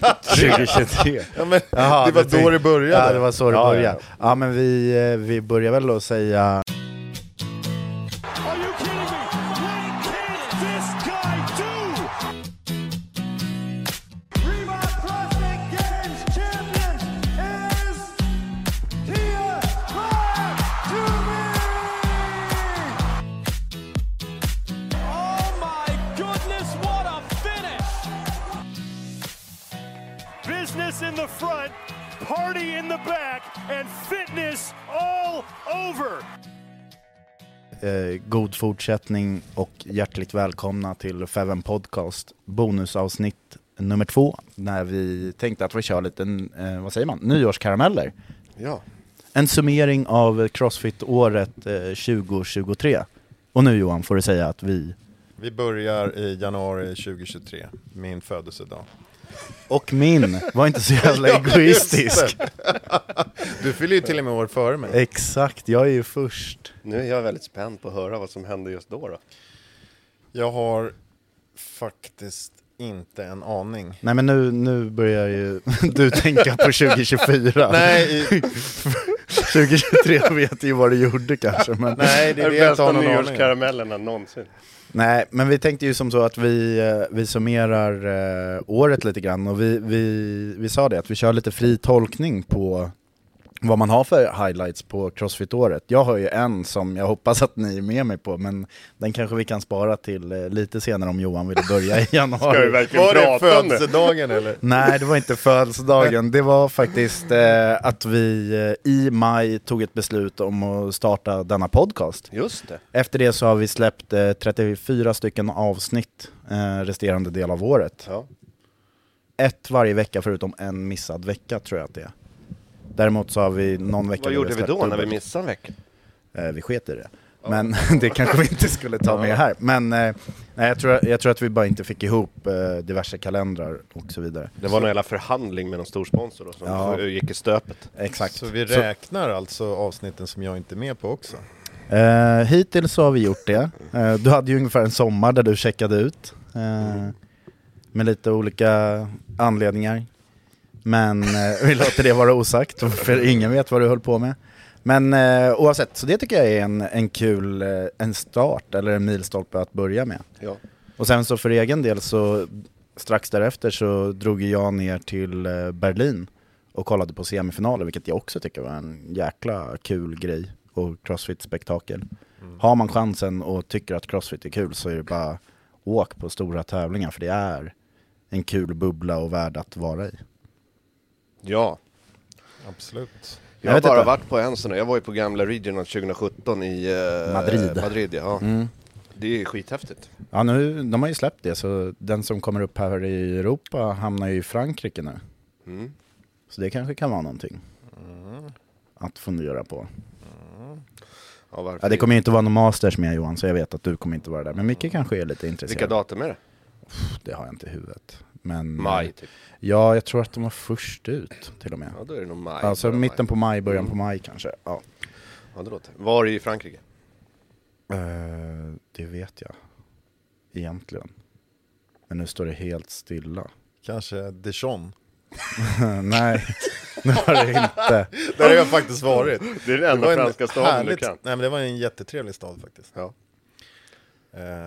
Det... 2023. Ja, men Jaha, det var då det började. Ja, det var så det Ja, började. ja. Men vi, eh, vi börjar väl att säga... fortsättning och hjärtligt välkomna till Feven Podcast bonusavsnitt nummer två när vi tänkte att vi kör lite, eh, vad säger man, nyårskarameller. Ja. En summering av Crossfit-året eh, 2023. Och nu Johan får du säga att vi, Vi börjar i januari 2023, min födelsedag. Och min, var inte så jävla egoistisk. Du fyller ju till och med år före mig. Exakt, jag är ju först. Nu är jag väldigt spänd på att höra vad som händer just då. då. Jag har faktiskt inte en aning. Nej men nu, nu börjar ju du tänka på 2024. Nej, i, 2023 vet ju vad du gjorde kanske men... nej det är det jag inte bästa har någon aning om. nyårskaramellerna någonsin. Nej, men vi tänkte ju som så att vi, eh, vi summerar eh, året lite grann och vi, vi, vi sa det att vi kör lite fri tolkning på vad man har för highlights på Crossfit-året. Jag har ju en som jag hoppas att ni är med mig på, men den kanske vi kan spara till eh, lite senare om Johan vill börja i Ska vi januari. verkligen Var det prata om det? födelsedagen eller? Nej, det var inte födelsedagen. Det var faktiskt eh, att vi eh, i maj tog ett beslut om att starta denna podcast. Just det. Efter det så har vi släppt eh, 34 stycken avsnitt eh, resterande del av året. Ja. Ett varje vecka förutom en missad vecka tror jag att det är. Däremot så har vi någon vecka Vad gjorde vi då när vi missade en vecka? Eh, vi sket i det. Men det kanske vi inte skulle ta med här. Men eh, nej, jag, tror, jag tror att vi bara inte fick ihop eh, diverse kalendrar och så vidare. Det var någon jävla förhandling med någon stor sponsor då, som Ja. gick i stöpet. Exakt. Så vi räknar alltså avsnitten som jag inte är med på också? Eh, hittills så har vi gjort det. Eh, du hade ju ungefär en sommar där du checkade ut. Eh, med lite olika anledningar. Men eh, vi låter det vara osagt, för ingen vet vad du höll på med. Men eh, oavsett, så det tycker jag är en, en kul eh, en start, eller en milstolpe att börja med. Ja. Och sen så för egen del så strax därefter så drog jag ner till eh, Berlin och kollade på semifinaler, vilket jag också tycker var en jäkla kul grej och crossfit-spektakel. Har man chansen och tycker att crossfit är kul så är det bara åk på stora tävlingar för det är en kul bubbla och värd att vara i. ja. Absolut. Jag har bara inte. varit på en sån. Jag var ju på gamla Regional 2017 i eh, Madrid. Madrid ja. Mm. Det är skithäftigt. Ja, nu, de har ju släppt det så den som kommer upp här i Europa hamnar ju i Frankrike nu. Mm. Så det kanske kan vara någonting att fundera på. Ja, varför? Ja, det kommer ju inte vara någon Masters med Johan, så jag vet att du kommer inte vara där. Men Micke kanske är lite intresserad. Vilka datum är det? Det har jag inte i huvudet. Men, Maj typ. Ja, jag tror att de var först ut till och med. Ja, då är det nog maj. Alltså mitten maj. på maj, början på maj kanske. Ja. Ja, det låter. Var i Frankrike? Eh, det vet jag egentligen. Men nu står det helt stilla. Kanske Dijon. Nej, det har det inte. Där har jag faktiskt varit. Det är den enda franska staden du kan. Nej men det var en jättetrevlig stad faktiskt. Ja.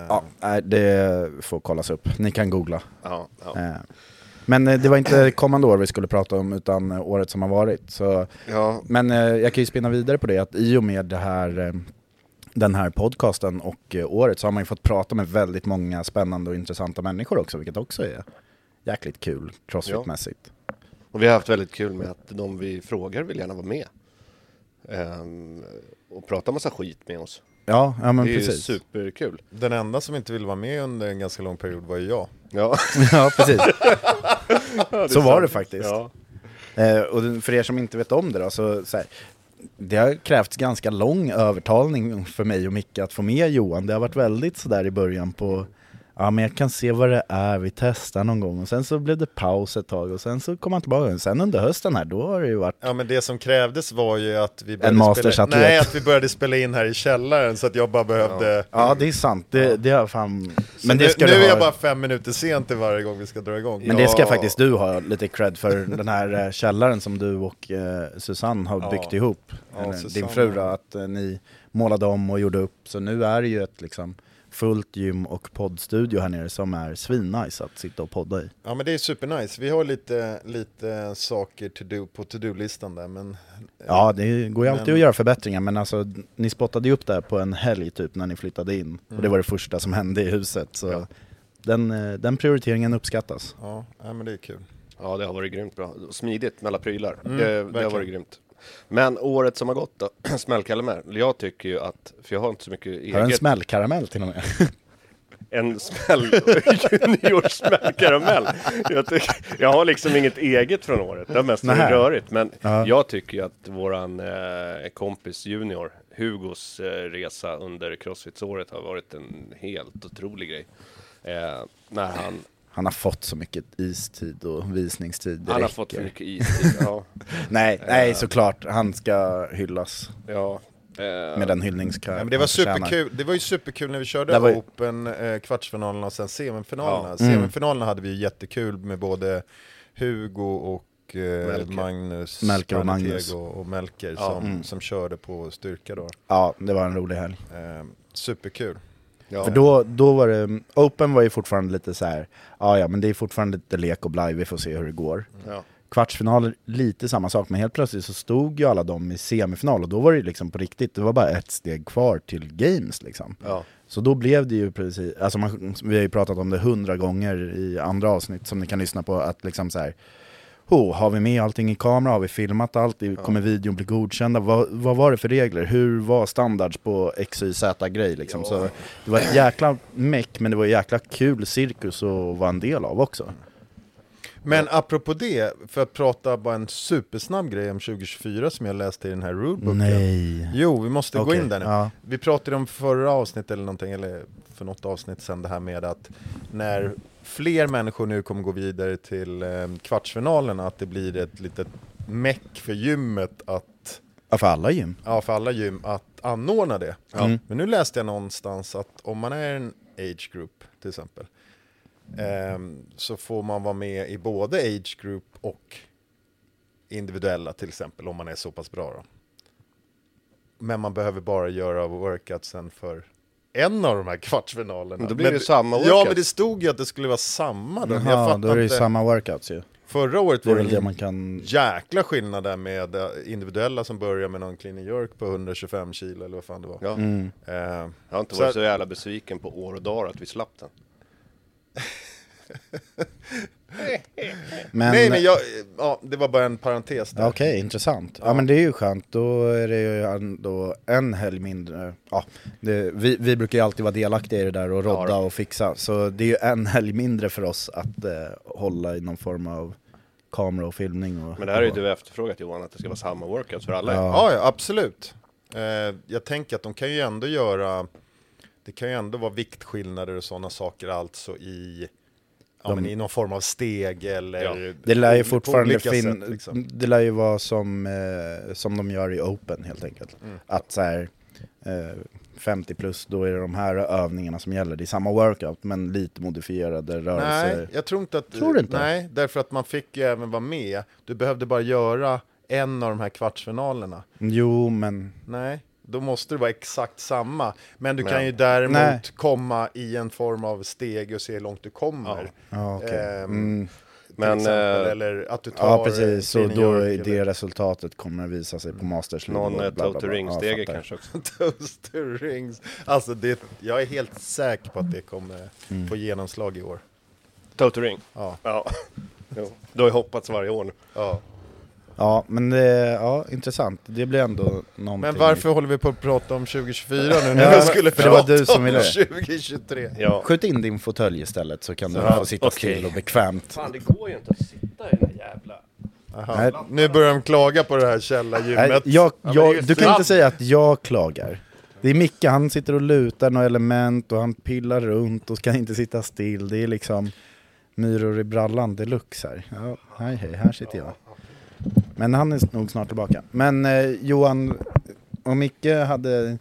Ja, nej, det får kollas upp. Ni kan googla. Ja, ja. Eh, Men eh, det var inte kommande år vi skulle prata om, utan eh, året som har varit. Så, ja. men eh, jag kan ju spinna vidare på det, att i och med det här, eh, den här podcasten och året så har man ju fått prata med väldigt många spännande och intressanta människor också, vilket också är jäkligt kul crossfit-mässigt. Och vi har haft väldigt kul med att de vi frågar vill gärna vara med. Ehm, och prata massa skit med oss. Ja, ja men det är ju precis. superkul. Den enda som inte ville vara med under en ganska lång period var ju jag. Ja, ja, precis. Så var sant. det faktiskt. Ja. Eh, och för er som inte vet om det då, så, så här, det har krävts ganska lång övertalning för mig och Micke att få med Johan. Det har varit väldigt sådär i början på, ja men jag kan se vad det är, vi testar någon gång. Och sen så blev det paus ett tag och sen så kom han tillbaka. Sen under hösten här, då har det ju varit Ja men det som krävdes var ju att vi började, spela, nej, att vi började spela in här i källaren så att jag bara behövde Ja det är sant, det, det har fan... Så Men det nu, ska nu du är jag bara fem minuter sent till varje gång vi ska dra igång. Men det ska Ja. faktiskt du ha lite cred för, den här eh, källaren som du och eh, Susanne har Ja. byggt ihop. Ja, din fru då, att eh, ni målade om och gjorde upp. Så nu är det ju ett liksom fullt gym och poddstudio här nere som är svinnice att sitta och podda i. Ja men det är supernice, vi har lite, lite saker to do på to-do-listan där men Ja, det går ju alltid Men- att göra förbättringar men alltså ni spottade ju upp det här på en helg typ när ni flyttade in. Och Mm. det var det första som hände i huset. Så den, eh, den prioriteringen uppskattas. ja, ja men det är kul. ja, det har varit grymt bra. Smidigt med alla prylar. Mm, det, det har varit grymt. Men året som har gått då, smällkalle med. Jag tycker ju att, för jag har inte så mycket eget. Har en smällkaramell till och med. en smäll, juniorsmällkaramell. Jag, tycker- jag har liksom inget eget från året, det har mest varit rörigt. Men Ja. jag tycker ju att våran eh, kompis Junior, Hugos eh, resa under Crossfit-året har varit en helt otrolig grej. Eh, när han, Han har fått så mycket istid och visningstid. det han har räcker. fått för mycket istid. Ja, Nej, nej såklart. Han ska hyllas ja, eh, med den hyllningskör Ja, men det var superkul, det var ju superkul när vi körde var Open, eh, kvartsfinalerna och sen semifinalerna. Ja. Mm. Semifinalerna hade vi ju jättekul med både Hugo och eh, Melker. Magnus, Melker och Magnus. och Melker Ja. som, Mm. som körde på styrka då. Ja, det var en rolig helg. Eh, superkul. Ja. För då, då var det, Open var ju fortfarande lite så här. ja ja men det är fortfarande lite lek och blaj, vi får se hur det går. ja. Kvartsfinaler, lite samma sak, men helt plötsligt så stod ju alla de i semifinal och då var det ju liksom på riktigt, det var bara ett steg kvar till games liksom. Ja. Så då blev det ju precis, alltså man, vi har ju pratat om det hundra gånger i andra avsnitt som ni kan lyssna på, att liksom så här. Oh, har vi med allting i kamera? Har vi filmat allt? Kommer videon bli godkända? Vad, vad var det för regler? Hur var standards på X, Y, Z grej liksom? Så det var ett jäkla meck, men det var en jäkla kul cirkus att vara en del av också. Men apropå det, för att prata bara en supersnabb grej om 2024 som jag läste i den här rulebooken. Nej. Jo, vi måste gå Okej, in där nu. ja. Vi pratade om förra avsnittet eller någonting, eller för något avsnitt sen det här med att när fler människor nu kommer gå vidare till eh, kvartsfinalerna, att det blir ett litet meck för gymmet att, Ja, för alla gym. ja för alla gym, att anordna det. Mm. Men nu läste jag någonstans att om man är en age group till exempel, ehm, så får man vara med i både age group och individuella till exempel, om man är så pass bra då. Men man behöver bara göra workoutsen för en av de här kvartsfinalerna. Men då blir det samma Ja, workout. men det stod ju att det skulle vara samma. Då. Jaha, då är det ju samma workouts ju. Förra året var det det en man kan... jäkla skillnad där med eh, individuella som börjar med någon clean jerk på 125 kilo eller vad fan det var. Ja. Mm. Eh, Jag har inte Så varit så jävla besviken på år och dagar att vi slapp den. Men, Nej men jag, ja, det var bara en parentes där. Okej, intressant. Ja. men det är ju skönt, då är det ju ändå en helg mindre. Ja, det, vi, vi brukar ju alltid vara delaktiga i det där och Ja, rodda då. och fixa. Så det är ju en helg mindre för oss att eh, hålla i någon form av kamera och filmning. Och, Men det här är ju du efterfrågat Johan, att det ska vara samma workouts för alla. Ja. Ja, ja absolut. Eh, jag tänker att de kan ju ändå göra, det kan ju ändå vara viktskillnader och sådana saker alltså i, ja, De- men i någon form av steg eller Det lär ju fortfarande olika fin- sätt, liksom. Det lär ju vara som, eh, som de gör i Open helt enkelt. Mm. Att så här, eh, 50 plus, då är det de här övningarna som gäller. Det är samma workout men lite modifierade rörelser. Nej, jag tror inte att... Tror du inte? Nej, därför att man fick ju även vara med. Du behövde bara göra en av de här kvartsfinalerna. Jo, men Nej, då måste det vara exakt samma. Men du Men- kan ju däremot Nej. komma i en form av steg och se hur långt du kommer. ja, okej. Ehm, mm. Men, exempel, eh, eller att du tar Ja, precis. Så då är eller- det resultatet kommer att visa sig på Masters. Någon eh, bla, bla, Toto. Ring-stege Ja, kanske också. Toaster rings. Alltså, det, jag är helt säker på att det kommer Mm. få genomslag i år. Toto Ring? Ja. Ja. Jo. Du har ju hoppats varje år nu. Ja. Ja, men det, ja, intressant. Det blir ändå någonting. Men varför håller vi på att prata om 2024 nu när Ja, jag skulle för det var prata du som om ville. 2023? Ja. Skjut in din fåtölj istället så kan du Ja, få sitta okej. still och bekvämt. Fan, det går ju inte att sitta i den här jävla... Aha. Nej. Nu börjar de klaga på det här källargymmet. Jag, jag, du kan inte säga att jag klagar. Det är Micke, han sitter och lutar några element och han pillar runt och ska inte sitta still. Det är liksom myror i brallan deluxe här. Ja, hej hej, här sitter jag. Men han är nog snart tillbaka. Men eh, Johan och Micke hade,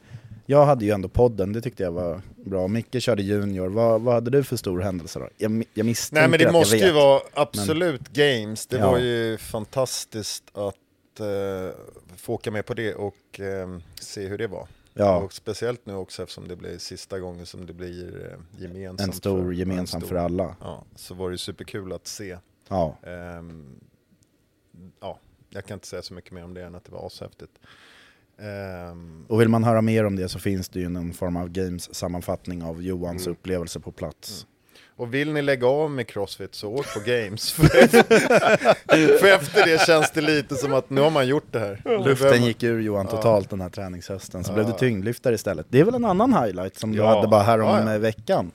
jag hade ju ändå podden, det tyckte jag var bra. Micke körde junior, vad, vad hade du för stor händelse då? Jag, jag misstänker Nej men det måste ju vara absolut games. Det Ja. var ju fantastiskt att eh, få åka med på det och eh, se hur det var. Ja. Och speciellt nu också eftersom det blir sista gången som det blir eh, gemensamt. En stor för, gemensam en för alla. Ja, så var det superkul att se. Ja. Ehm, ja, jag kan inte säga så mycket mer om det än att det var ashäftigt. Ehm, Och vill man höra mer om det så finns det ju någon form av games-sammanfattning av Johans Mm. upplevelse på plats. Och vill ni lägga av med Crossfit så åk på Games. för, efter det känns det lite som att nu har man gjort det här. Luften gick ur Johan totalt den här träningshösten, så Ja. blev det tyngdlyftare istället. Det är väl en annan highlight som du Ja. hade bara här om Ja, ja. veckan.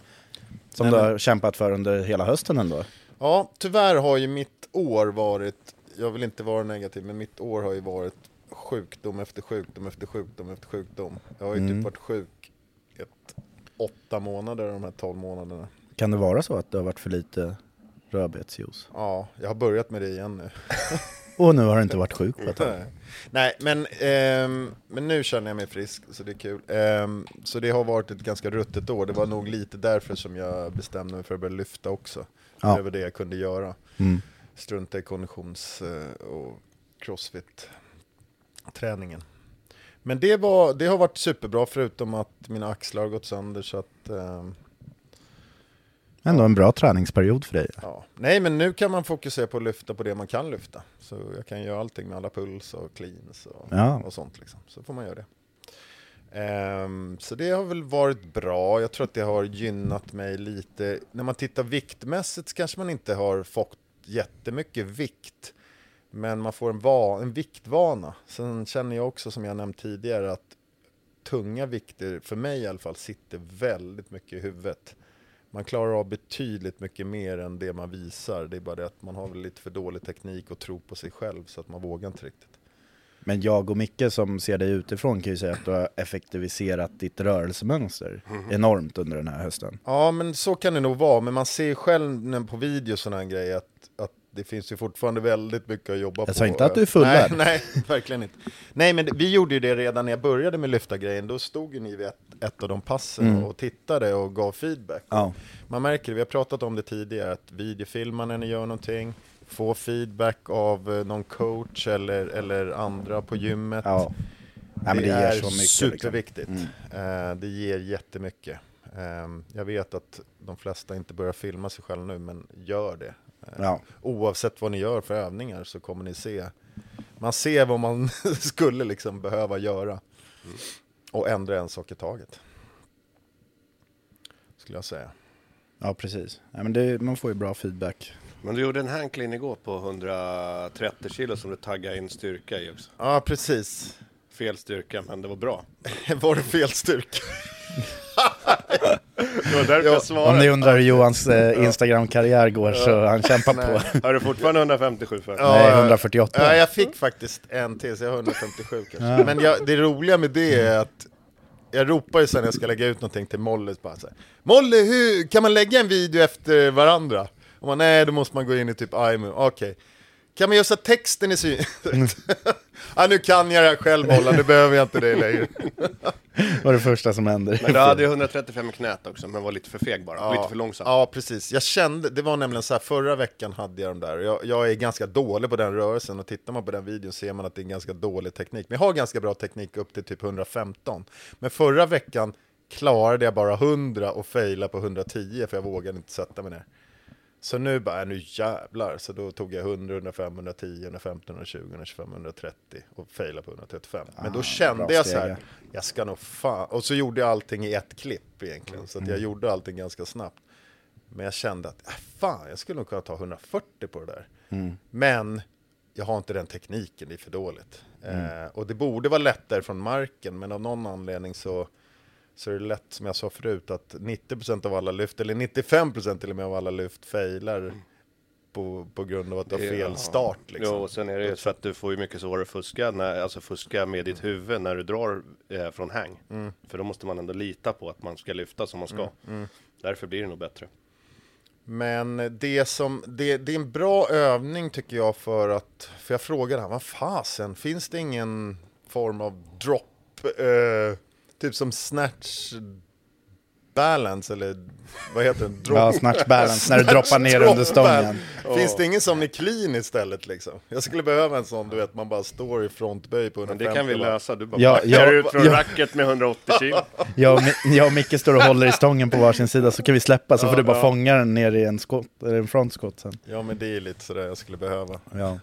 Som Nej, du men- har kämpat för under hela hösten ändå. Ja, tyvärr har ju mitt år varit, jag vill inte vara negativ, men mitt år har ju varit sjukdom efter sjukdom efter sjukdom efter sjukdom. Jag har ju Mm. typ varit sjuk ett, åtta månader de här tolv månaderna. Kan det vara så att det har varit för lite rödbetsjuice? Ja, jag har börjat med det igen nu. Och nu har du inte varit sjuk på ett tag. Nej. Men, ehm, men nu känner jag mig frisk, så det är kul. Ehm, så det har varit ett ganska ruttet år. Det var nog lite därför som jag bestämde mig för att börja lyfta också. Ja. Var det jag kunde göra. Mm. Strunta i konditions eh, och crossfit-träningen. Men det, var, det har varit superbra förutom att mina axlar har gått sönder så att ehm, Ändå en bra träningsperiod för dig. Ja. Nej, men nu kan man fokusera på att lyfta på det man kan lyfta. Så jag kan göra allting med alla puls och cleans och, Ja. och sånt. Liksom. Så får man göra det. Ehm, så det har väl varit bra. Jag tror att det har gynnat mig lite. När man tittar viktmässigt så kanske man inte har fått jättemycket vikt. Men man får en, va- en viktvana. Sen känner jag också, som jag nämnt tidigare, att tunga vikter, för mig i alla fall, sitter väldigt mycket i huvudet. Man klarar av betydligt mycket mer än det man visar. Det är bara det att man har väl lite för dålig teknik och tro på sig själv så att man vågar inte riktigt. Men jag och Micke som ser dig utifrån kan ju säga att du har effektiviserat ditt rörelsemönster Mhm. enormt under den här hösten. Ja, men så kan det nog vara. Men man ser själv på video sådana här grejer att det finns ju fortfarande väldigt mycket att jobba på. Jag sa inte att du är fullärd. Nej, nej, verkligen inte. Nej, men det- vi gjorde ju det redan när jag började med lyfta-grejen. Då stod ju ni vid ett, ett av de passen Mm. och tittade och gav feedback. Ja. Man märker det, vi har pratat om det tidigare, att videofilma när ni gör någonting, få feedback av eh, någon coach eller, eller andra på gymmet. Ja. Nej, det, ger är mycket. liksom. superviktigt. Mm. Eh, det ger jättemycket. Eh, jag vet att de flesta inte börjar filma sig själva nu, men gör det. Ja. Oavsett vad ni gör för övningar så kommer ni se. Man ser vad man skulle liksom behöva göra. Och ändra en sak i taget. Skulle jag säga. ja, precis. Nej, men det, man får ju bra feedback. Men du gjorde en handclean igår på 130 kilo som du taggade in styrka i också. Ja, precis. Fel styrka, men det var bra. Var det fel styrka? Det var därför jag Om ni svarade. undrar hur Johans eh, Instagram-karriär går så han kämpar på. Har du fortfarande 157 för? Nej, 148. Ja, jag fick faktiskt en till, så jag har 157 kanske. Men jag, det roliga med det är att jag ropar ju sen när jag ska lägga ut någonting till Molly, bara så här, Molly, hur, kan man lägga en video efter varandra? Och man, nej, då måste man gå in i typ iMovie, okej. Kan man göra så att texten är syn... ja, nu kan jag det här själv Molly, nu behöver jag inte det längre. var det första som händer. Men du hade ju 135 i knät också, men var lite för feg bara. Lite för långsam. Ja, precis. Jag kände, det var nämligen så här, förra veckan hade jag de där. Jag, jag är ganska dålig på den rörelsen och tittar man på den videon ser man att det är en ganska dålig teknik. Men jag har ganska bra teknik upp till typ 115. Men förra veckan klarade jag bara 100 och faila på 110 för jag vågade inte sätta mig ner. Så nu bara, äh, nu jävlar. Så då tog jag 100, 105, 110, 115, 120, 125, 130 och failade på 135. Men då Ah, kände jag så här, ja. jag ska nog fan... Och så gjorde jag allting i ett klipp egentligen. Så att Mm. jag gjorde allting ganska snabbt. Men jag kände att, äh, fan, jag skulle nog kunna ta 140 på det där. Mm. Men jag har inte den tekniken, det är för dåligt. Mm. Eh, och det borde vara lättare från marken, men av någon anledning så, så är det lätt, som jag sa förut, att 90% av alla lyft, eller 95% till och med av alla lyft, failar på, på grund av att du har fel start. Liksom. Jo, och sen är det ju så att du får ju mycket svårare att fuska, när, alltså fuska med ditt huvud när du drar eh, från hang. Mm. För då måste man ändå lita på att man ska lyfta som man ska. Därför blir det nog bättre. Men det som, det, det är en bra övning tycker jag för att, för jag frågade han, vad fasen, finns det ingen form av drop, eh, typ som snatch balance eller vad heter det? Drop, Ja, snatch balance, när du droppar ner under stången. Finns det ingen som är clean istället liksom? Jag skulle behöva en sån, du vet, man bara står i frontböj på Men 150. det kan vi lösa. Du bara Ja, backar ja, ut från ja. racket med 180 kilo. Jag och, jag och Micke står och håller i stången på varsin sida så kan vi släppa så får du bara fånga den ner i en, skott, eller en frontskott sen. Ja men det är lite sådär jag skulle behöva. Ja.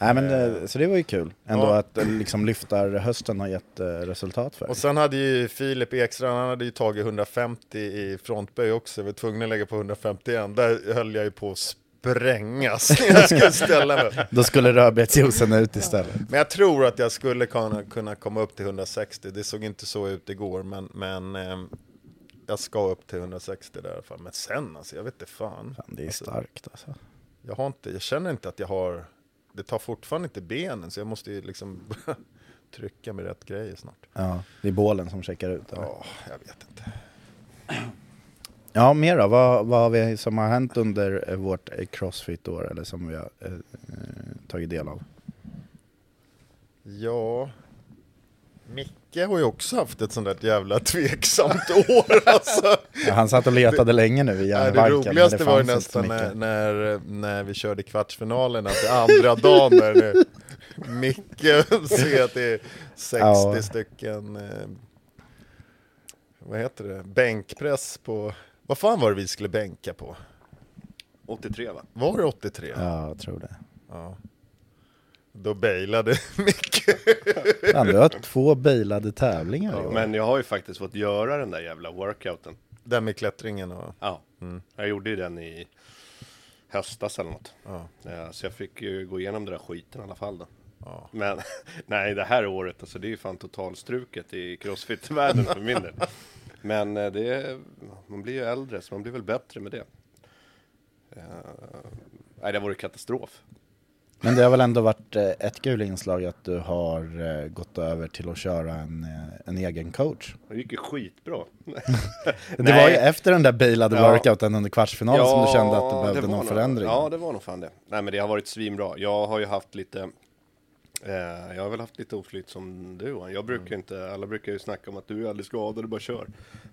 Nej, men, eh, så det var ju kul ändå Ja. att eh, liksom lyftar hösten har gett eh, resultat för Och sen hade ju Filip Ekstrand, han hade ju tagit 150 i frontböj också, vi var tvungna att lägga på 151. Där höll jag ju på att sprängas jag skulle ställa mig. Då skulle rödbetsjuicen ut istället. Men jag tror att jag skulle kunna, kunna komma upp till 160, det såg inte så ut igår, men, men ehm, jag ska upp till 160 där i alla fall. Men sen alltså, jag vet inte fan. Fan, det är Alltså, starkt alltså. jag, har inte, jag känner inte att jag har, det tar fortfarande inte benen, så jag måste ju liksom trycka med rätt grejer snart. Ja, det är bålen som checkar ut. eller? Ja, jag vet inte. Ja, mer då? Vad, vad har vi som har hänt under eh, vårt eh, Crossfit-år eller som vi har eh, eh, tagit del av? Ja, Micke har ju också haft ett sånt där jävla tveksamt år alltså. Ja, han satt och letade länge nu i Nej, det roligaste var ju nästan när, när, när vi körde kvartsfinalerna till andra dagen där nu Micke ser att det är 60 Ja. stycken eh, vad heter det, bänkpress på, vad fan var det vi skulle bänka på? 83 va? Var det 83? Ja, jag tror det. Ja. Då bailade Micke. Fan, du har två bailade tävlingar år. Men jag har ju faktiskt fått göra den där jävla workouten. Den med klättringen och... Ja, jag gjorde ju den i höstas eller något. Ja. Ja, så jag fick ju gå igenom den där skiten i alla fall då. Ja. Men nej, det här året, alltså det är ju fan totalstruket i crossfit-världen för min del. Men eh, det, är- man blir ju äldre, så man blir väl bättre med det. Uh, nej, det varit katastrof. Men det har väl ändå varit eh, ett kul inslag att du har eh, gått över till att köra en, eh, en egen coach. Det gick ju skitbra. Det var ju efter den där bailade Ja. workouten under kvartsfinalen som du kände att du det behövde någon förändring. Ja, det var nog fan det. Nej, men det har varit svinbra. Jag har ju haft lite eh, jag har väl haft lite oflyt som du Johan. Jag brukar inte, alla brukar ju snacka om att du är aldrig skadad, du bara kör.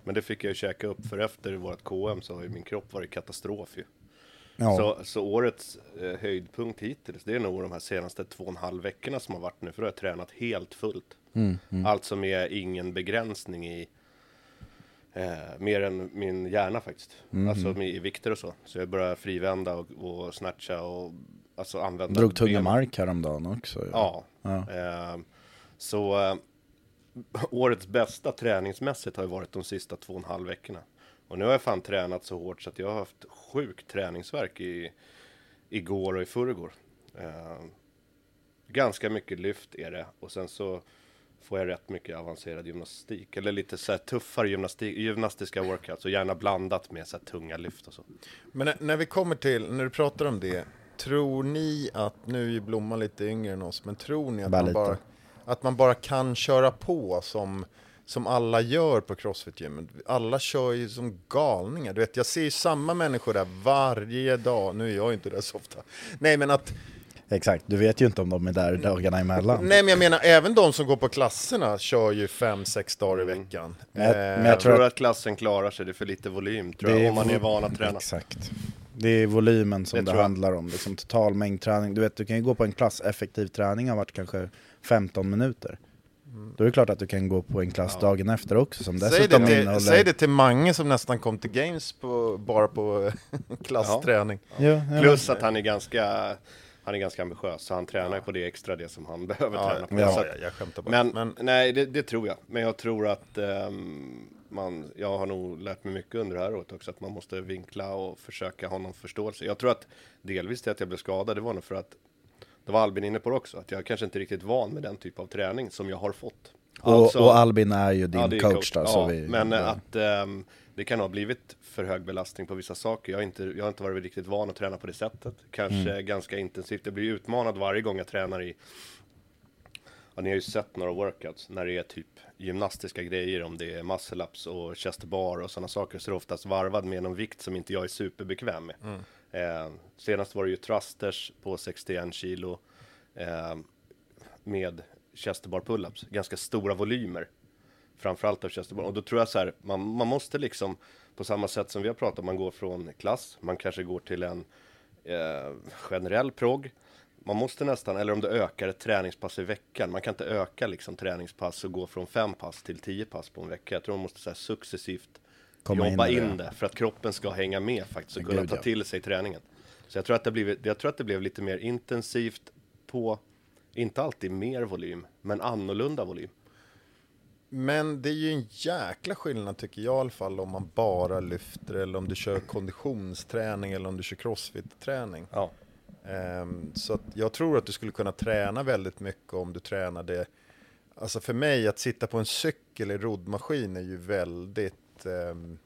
Men det fick jag ju käka upp, för efter vårt KM så har ju min kropp varit katastrof ju. Ja. Så, så årets eh, höjdpunkt hittills, det är nog de här senaste två och en halv veckorna som har varit nu, för då har jag tränat helt fullt. Mm, Alltså med ingen begränsning i, eh, mer än min hjärna faktiskt. Mm, Alltså med, i vikter och så. Så jag börjar frivända och, och snatcha och alltså använda Drog tunga benen. mark häromdagen också. Ja. Ja. Eh, så eh, årets bästa träningsmässigt har ju varit de sista två och en halv veckorna. Och nu har jag fan tränat så hårt så att jag har haft sjukt träningsverk i igår och i förrgår. Eh, ganska mycket lyft är det och sen så får jag rätt mycket avancerad gymnastik. Eller lite så här tuffare gymnastik, gymnastiska workouts och gärna blandat med så här tunga lyft och så. Men när, när vi kommer till, när du pratar om det, tror ni att, nu är ju Blomman lite yngre än oss, men tror ni att Bara man bara, att man bara kan köra på som, som alla gör på Crossfit-gymmet? Alla kör ju som galningar. Du vet, jag ser ju samma människor där varje dag. Nu är jag inte där så ofta. Nej, men att Exakt, du vet ju inte om de är där dagarna emellan. Nej men jag menar även de som går på klasserna kör ju fem, sex dagar i veckan. Men jag- men Eh, jag Jag tror tror att klassen klarar sig, det är för lite volym tror jag, om man är van att träna. Exakt. Det är volymen som Det det, handlar om, liksom total mängd träning. Du vet, du kan ju gå på en klass, effektiv träning har varit kanske 15 minuter. Då är det klart att du kan gå på en klass dagen efter också som säg, det innehåller... säg det till Mange som nästan kom till Games på, bara på klassträning. Ja, ja, Plus att han är ganska, han är ganska ambitiös, så han tränar ju på det extra, det som han behöver Ja, träna på. ja, Så att- jag, jag skämtar bara. Men, Men, nej, det, det tror jag. Men jag tror att ehm, man, jag har nog lärt mig mycket under det här året också, att man måste vinkla och försöka ha någon förståelse. Jag tror att delvis det att jag blev skadad, det var nog för att, det var Albin inne på också, att jag kanske inte är riktigt van med den typ av träning som jag har fått. och, Alltså- och Albin är ju din Ja, är coach, då, ja, så vi... men ja. att ehm, det kan ha blivit för hög belastning på vissa saker. Jag har inte, jag har inte varit riktigt van att träna på det sättet. Kanske Mm. ganska intensivt. Jag blir utmanad varje gång jag tränar i Ja, ni har ju sett några workouts när det är typ gymnastiska grejer, om det är muscle ups och chest bar och sådana saker, så är det oftast varvad med någon vikt som inte jag är superbekväm med. Eh, senast var det ju thrusters på 61 kilo eh, med chesterbar bar pull-ups, ganska stora volymer. Framförallt av chesterbar. bar. Och då tror jag så här, man, man måste liksom, på samma sätt som vi har pratat om, man går från klass, man kanske går till en eh, generell progg, man måste nästan, eller om du ökar ett träningspass i veckan, man kan inte öka liksom träningspass och gå från fem pass till tio pass på en vecka. Jag tror man måste så här, successivt Komma in jobba i det. in, det för att kroppen ska hänga med faktiskt och kunna Gud, ta ja. till sig träningen. Så jag tror, att det blivit, jag tror att det blev lite mer intensivt på, inte alltid mer volym, men annorlunda volym. men det är ju en jäkla skillnad tycker jag i alla fall om man bara lyfter eller om du kör konditionsträning eller om du kör crossfit-träning. Ja. Ehm, så jag tror att du skulle kunna träna väldigt mycket om du tränade Alltså för mig att sitta på en cykel i roddmaskin är ju väldigt ehm,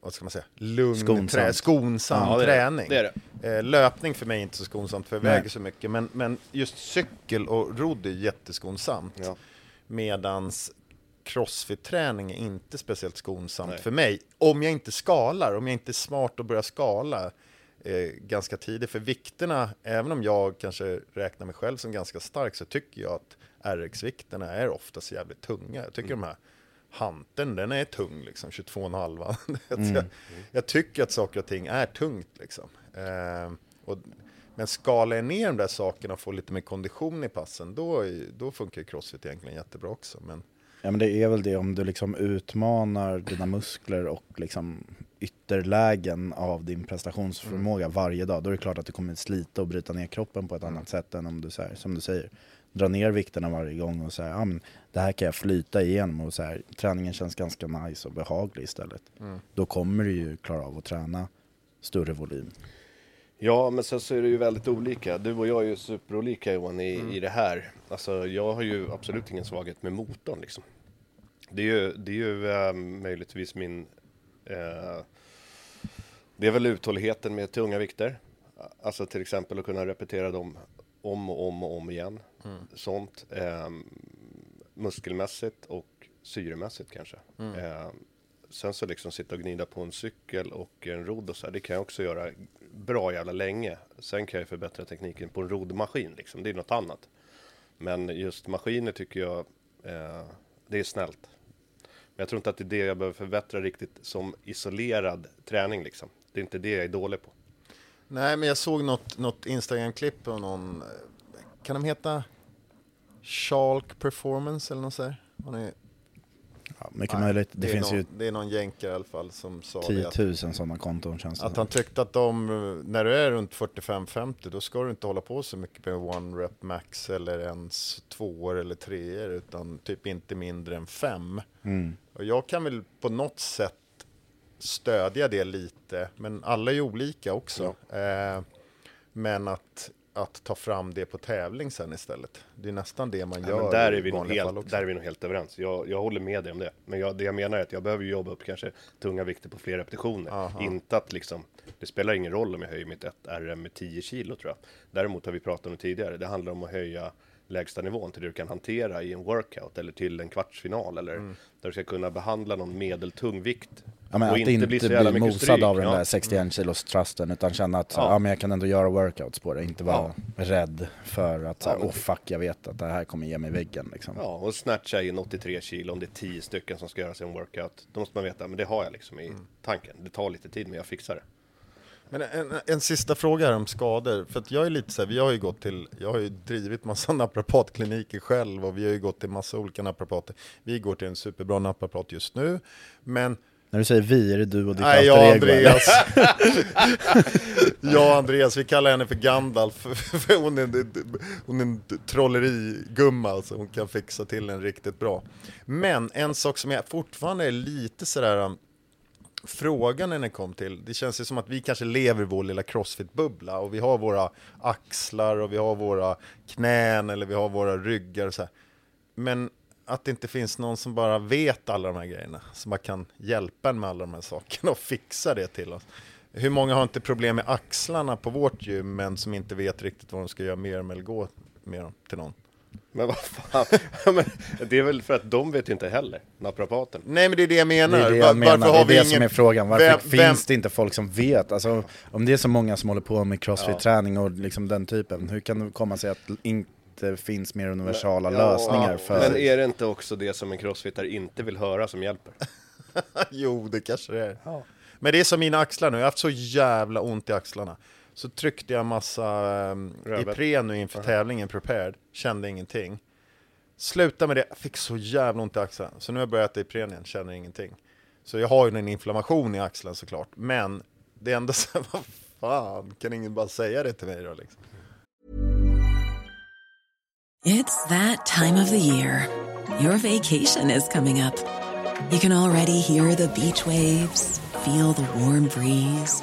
vad ska man säga, lugn, Skonsamt. Trä, skonsam Ja, det är det. träning. Det är det. Eh, löpning för mig är inte så skonsamt för jag väger så mycket, men, men just cykel och rodd är jätteskonsamt. Ja. Medans crossfit-träning är inte speciellt skonsamt Nej. för mig. Om jag inte skalar, om jag inte är smart och börjar skala eh, ganska tidigt. För vikterna, även om jag kanske räknar mig själv som ganska stark, så tycker jag att RX-vikterna är oftast jävligt tunga. Jag tycker de här hanteln, den är tung liksom, 22,5. Mm. jag, jag tycker att saker och ting är tungt liksom. Eh, och, men skalar jag ner de där sakerna och får lite mer kondition i passen, då, då funkar crossfit egentligen jättebra också. Men Ja men det är väl det om du liksom utmanar dina muskler och liksom ytterlägen av din prestationsförmåga varje dag. Då är det klart att du kommer slita och bryta ner kroppen på ett annat sätt än om du, så här, som du säger, drar ner vikterna varje gång och säger ja men det här kan jag flyta igenom och så här, träningen känns ganska nice och behaglig istället. Då kommer du ju klara av att träna större volym. Ja, men sen så är det ju väldigt olika. Du och jag är ju superolika Johan i, Mm. i det här. Alltså, jag har ju absolut ingen svaghet med motorn liksom. Det är ju, det är ju eh, möjligtvis min... Eh, det är väl uthålligheten med tunga vikter. Alltså till exempel att kunna repetera dem om och om och om igen. Sånt. Eh, muskelmässigt och syremässigt kanske. Eh, sen så liksom sitta och gnida på en cykel och en rodd och så här, det kan jag också göra bra jävla länge. Sen kan jag förbättra tekniken på en roddmaskin liksom, det är något annat. Men just maskiner tycker jag, eh, det är snällt. Men jag tror inte att det är det jag behöver förbättra riktigt som isolerad träning liksom. Det är inte det jag är dålig på. Nej, men jag såg något, något Instagram-klipp på någon, eh, kan de heta Shalk Performance eller något sådär? Ni- Ja, mycket Nej, möjligt. Det, är finns någon, ju Det är någon jänkare i alla fall som sa det. 10 Att, 000 sådana konton känns det att som. han tyckte att de, när du är runt 45-50, då ska du inte hålla på så mycket med one rep max eller ens tvåor eller treor, utan typ inte mindre än fem. Mm. Och jag kan väl på något sätt stödja det lite, men alla är ju olika också. Eh, men att, att ta fram det på tävling sen istället. Det är nästan det man Ja, gör men där är vi nog helt, där är vi nog helt överens. Jag, jag håller med dig om det. Men jag, det jag menar är att jag behöver jobba upp kanske tunga vikter på fler repetitioner. Aha. Inte att liksom, det spelar ingen roll om jag höjer mitt 1 RM med 10 kilo tror jag. Däremot har vi pratat om det tidigare. Det handlar om att höja lägsta nivån till det du kan hantera i en workout eller till en kvartsfinal eller Mm. där du ska kunna behandla någon medeltung vikt. Ja, men och att inte bli, så jävla mycket mosad stryk. av den Ja. där 61 kilos trusten utan känna att ja. Ja. men jag kan ändå göra workouts på det, inte vara rädd för att så här, Ja, åh fuck jag vet att det här kommer ge mig väggen liksom. Ja, och snatcha in 83 kilo om det är 10 stycken som ska göras i en workout. Då måste man veta, men det har jag liksom i Mm. tanken. Det tar lite tid, men jag fixar det. Men en, en sista fråga här om skador, för att jag är lite så här, vi har ju gått till, jag har ju drivit massa naprapatkliniker själv och vi har ju gått till massa olika naprapater. Vi går till en superbra naprapat just nu, men När du säger vi, är det du och ditt Nej, jag och? Andreas. jag och Andreas, vi kallar henne för Gandalf. För hon är en, hon är en trollerigumma, alltså. hon kan fixa till en riktigt bra. Men en sak som jag fortfarande är lite sådär um, frågan när den kom till, det känns ju som att vi kanske lever i vår lilla crossfit-bubbla och vi har våra axlar och vi har våra knän eller vi har våra ryggar och så här. Men att det inte finns någon som bara vet alla de här grejerna, som bara kan hjälpa en med alla de här sakerna och fixa det till oss. Hur många har inte problem med axlarna på vårt gym, men som inte vet riktigt vad de ska göra med dem eller gå med dem till någon? Men vad fan, men det är väl för att de vet ju inte heller, naprapaten. Nej men det är det jag Det menar. är det jag menar, det är det ingen- som är frågan. Varför Vem- finns vem- det inte folk som vet? Alltså, om det är så många som håller på med crossfit-träning och liksom den typen, hur kan det komma sig att det inte finns mer universala lösningar för... Men är det inte också det som en crossfittare inte vill höra som hjälper? jo, det kanske det är. Men det är som mina axlar nu, jag har haft så jävla ont i axlarna. Så tryckte jag massa um, Rövet. Ipren nu inför tävlingen, prepared, kände ingenting. Sluta med det, jag fick så jävla ont i axlarna. Så nu har jag börjat äta Ipren igen, känner ingenting. Så jag har ju en inflammation i axeln såklart. Men det är ändå så vad fan, kan ingen bara säga det till mig då liksom? It's that time of the year. Your vacation is coming up. You can already hear the beach waves, feel the warm breeze,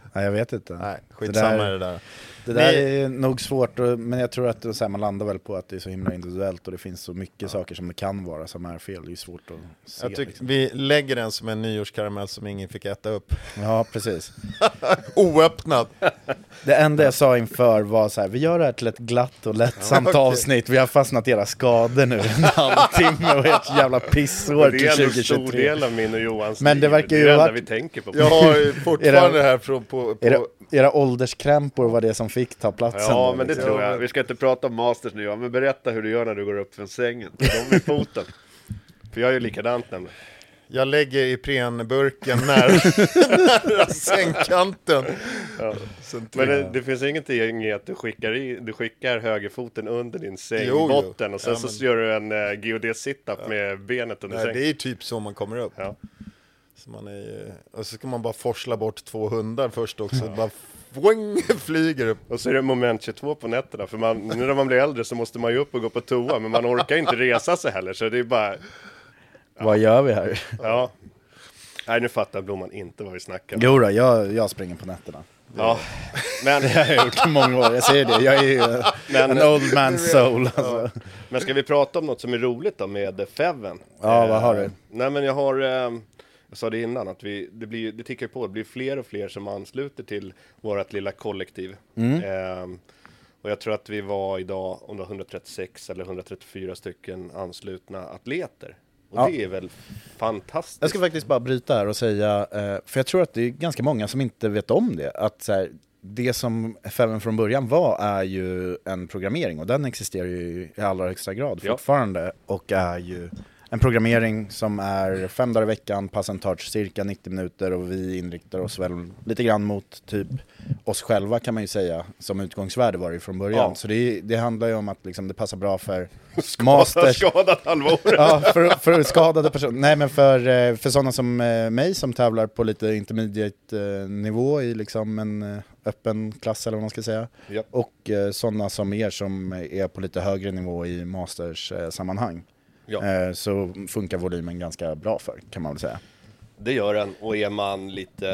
Nej, jag vet inte. Nej, skitsamma Det där- det där. Det där är nog svårt, men jag tror att det, är så här, man landar väl på att det är så himla individuellt och det finns så mycket saker som det kan vara som är fel. Det är svårt att se. Jag tycker liksom. vi lägger den som en nyårskaramell som ingen fick äta upp. Ja, precis. Oöppnad. Det enda jag sa inför var så här, vi gör det här till ett glatt och lättsamt okej. avsnitt. Vi har fastnat i era skador nu en halvtimme och ert jävla pissår det till är ändå en stor 2023. del av min och Johans Men det verkar är ju det enda varit- vi tänker på. Jag har fortfarande det här från på... på era ålderskrämpor var det som fick ta platsen. Ja, då, men det liksom. tror jag. Vi ska inte prata om masters nu, ja, men berätta hur du gör när du går upp från sängen. De i foten. För jag är ju likadant nämligen. Jag lägger Iprenburken nära, nära sängkanten. Sen Men det, det finns ingenting i att du skickar, i, du skickar högerfoten under din sängbotten jo. och sen Ja, så men- gör du en uh, GOD sit-up med benet under Nej, sängen. det är typ så man kommer upp. Ja. Så man är, ju- och så ska man bara forsla bort två hundar först också. Bara fwing, flyger upp. Och så är det moment 22 på nätterna, för man, nu när man blir äldre så måste man ju upp och gå på toa, men man orkar inte resa sig heller, så det är bara, Vad gör vi här? ja. Nej, nu fattar Blomman inte vad vi snackar om. Jo då, jag, jag springer på nätterna. Ja, men, Det har jag gjort i många år, jag säger det. Jag är ju eh, Men- en old man soul alltså. men ska vi prata om något som är roligt då med Feven? Ja, vad har du? Nej, men jag har, eh, jag sa det innan, att vi, det, blir, det tickar på, det blir fler och fler som ansluter till vårt lilla kollektiv. Mm. Eh, Och jag tror att vi var idag, om det var 136 eller 134 stycken anslutna atleter. Och Ja. det är väl fantastiskt. Jag ska faktiskt bara bryta här och säga, eh, för jag tror att det är ganska många som inte vet om det, att så här, det som F7 från början var är ju en programmering och den existerar ju i allra högsta grad Ja. fortfarande och är ju en programmering som är fem dagar i veckan, pass and touch, cirka 90 minuter och vi inriktar oss väl lite grann mot typ oss själva kan man ju säga som utgångsvärde var det från början. Ja. Så det, det handlar ju om att liksom, det passar bra för Skadad, masters, skadad halva året. Ja, för, för skadade personer. Nej, men för, eh, för sådana som eh, mig som tävlar på lite intermediate-nivå i liksom en eh, öppen klass eller vad man ska säga. Ja. Och eh, sådana som er som är på lite högre nivå i masters-sammanhang. Ja. Eh, så funkar volymen ganska bra för, kan man väl säga. Det gör den. Och är man lite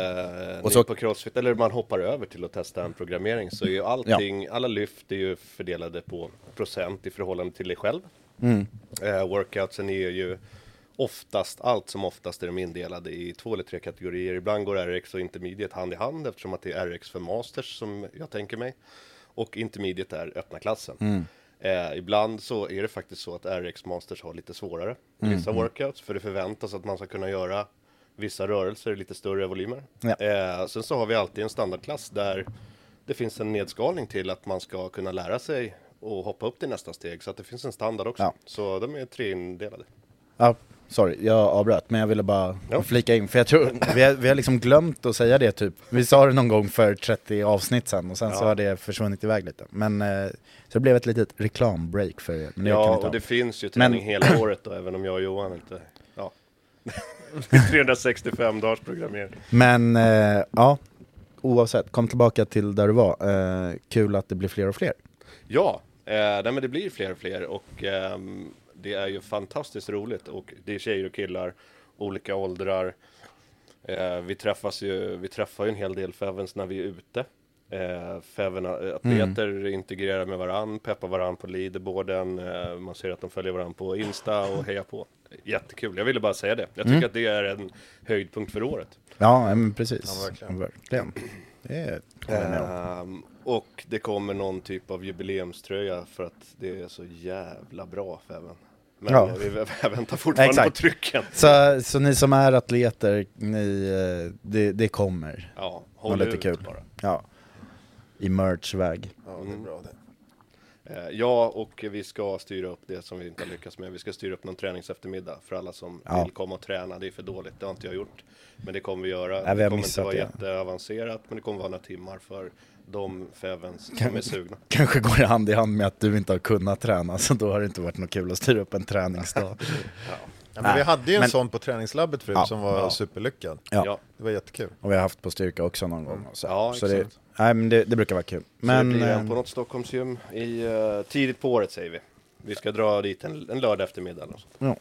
eh, Och så- på crossfit eller man hoppar över till att testa en programmering så är ju allting, alla lyft är ju fördelade på procent i förhållande till dig själv. Mm. Eh, workoutsen är ju oftast, allt som oftast är de indelade i två eller tre kategorier. Ibland går RX och intermediate hand i hand eftersom att det är RX för masters som jag tänker mig. Och intermediate är öppna klassen. Mm. Eh, ibland så är det faktiskt så att RX Masters har lite svårare Mm. vissa workouts för det förväntas att man ska kunna göra vissa rörelser i lite större volymer. Ja. Eh, sen så har vi alltid en standardklass där det finns en nedskalning till att man ska kunna lära sig och hoppa upp till nästa steg så att det finns en standard också. Ja. Så de är treindelade. Ja, sorry, jag avbröt, men jag ville bara Ja. flika in, för jag tror, vi har, vi har liksom glömt att säga det typ. Vi sa det någon gång för 30 avsnitt sen och sen så Ja. har det försvunnit iväg lite. Men, eh, så det blev ett litet reklambreak för er. Men det Ja, och det finns ju Men- träning hela året då, även om jag och Johan inte... Ja. 365 dagars programmering. Men eh, ja, oavsett, kom tillbaka till där du var. Eh, kul att det blir fler och fler. Ja, eh, nej, men det blir fler och fler och ehm, det är ju fantastiskt roligt och det är tjejer och killar, olika åldrar. Eh, vi träffas ju, vi träffar ju en hel del Fevens när vi är ute. Eh, Feven, atleter integrerar med varann, peppar varann på leaderboarden, eh, man ser att de följer varann på Insta och hejar på. Jättekul, jag ville bara säga det. Jag tycker att det är en höjdpunkt för året. Ja, men precis. Ja, verkligen. verkligen. Det är. Ehm, och det kommer någon typ av jubileumströja för att det är så jävla bra Feven. Men Ja. vi vä- väntar fortfarande Exakt. på trycken. Så, så ni som är atleter, ni, eh, det, det kommer. Ja, håll lite ut kul. bara. Ja. I merch-väg. Ja, det är bra det. Eh, ja, och vi ska styra upp det som vi inte har lyckats med. Vi ska styra upp någon träningseftermiddag för alla som Ja. vill komma och träna. Det är för dåligt, det har inte jag gjort. Men det kommer vi göra. Nej, vi det har kommer inte vara det. jätteavancerat, men det kommer vara några timmar för de Fevens som är sugna. Kanske går det hand i hand med att du inte har kunnat träna, så då har det inte varit något kul att styra upp en träningsdag. Ja, men vi hade ju en men- sån på träningslabbet förut Ja. som var Ja. superlyckad. Ja. Ja. Det var jättekul. Och vi har haft på styrka också någon gång. Och så. Ja, så det, nej, men det, det brukar vara kul. Men, så det blir en eh, på något Stockholmsgym i, eh, tidigt på året säger vi. Vi ska dra dit en, en lördag eftermiddag. eller så. ja.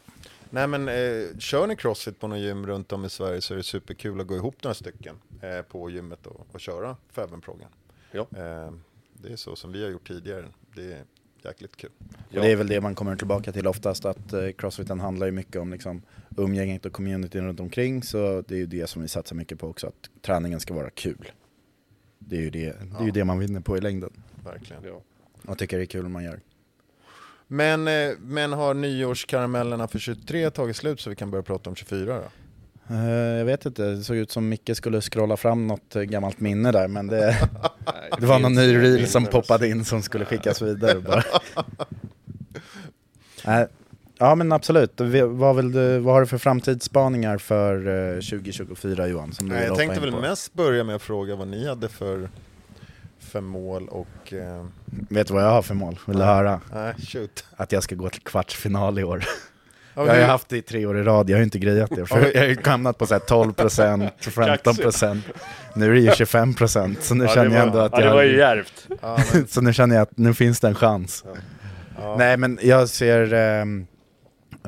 Nej men eh, kör ni crossfit på någon gym runt om i Sverige så är det superkul att gå ihop några stycken eh, på gymmet och, och köra Fäbenprogen. Ja. Eh, det är så som vi har gjort tidigare. Det är jäkligt kul. Ja. Det är väl det man kommer tillbaka till oftast, att eh, crossfiten handlar ju mycket om liksom, umgänget och communityn runt omkring, så det är ju det som vi satsar mycket på också, att träningen ska vara kul. Det är ju det, det, är ju det man vinner på i längden. Verkligen. Ja. Och tycker det är kul man gör. Men, eh, men har nyårskaramellerna för 23 tagit slut så vi kan börja prata om 24 då? Eh, jag vet inte, det såg ut som Micke skulle scrolla fram något gammalt minne där, men det, det var någon ny reel som poppade in som skulle skickas vidare bara. Nej, Ja men absolut, vad, du, vad har du för framtidsspaningar för eh, 2024 Johan? Som du Nej, jag tänkte väl på? mest börja med att fråga vad ni hade för, för mål och... Eh, Vet du vad jag har för mål? Vill du höra? nej, shoot. Att jag ska gå till kvartsfinal i år. Ja, Jag har ju haft det i tre år i rad, jag har inte grejat det. För jag har ju hamnat på så här 12%, 15%. Nu är det ju 25% så nu Ja, känner jag ändå att ja, jag... det var ju djärvt. Så nu känner jag att nu finns det en chans. Nej men jag ser, eh,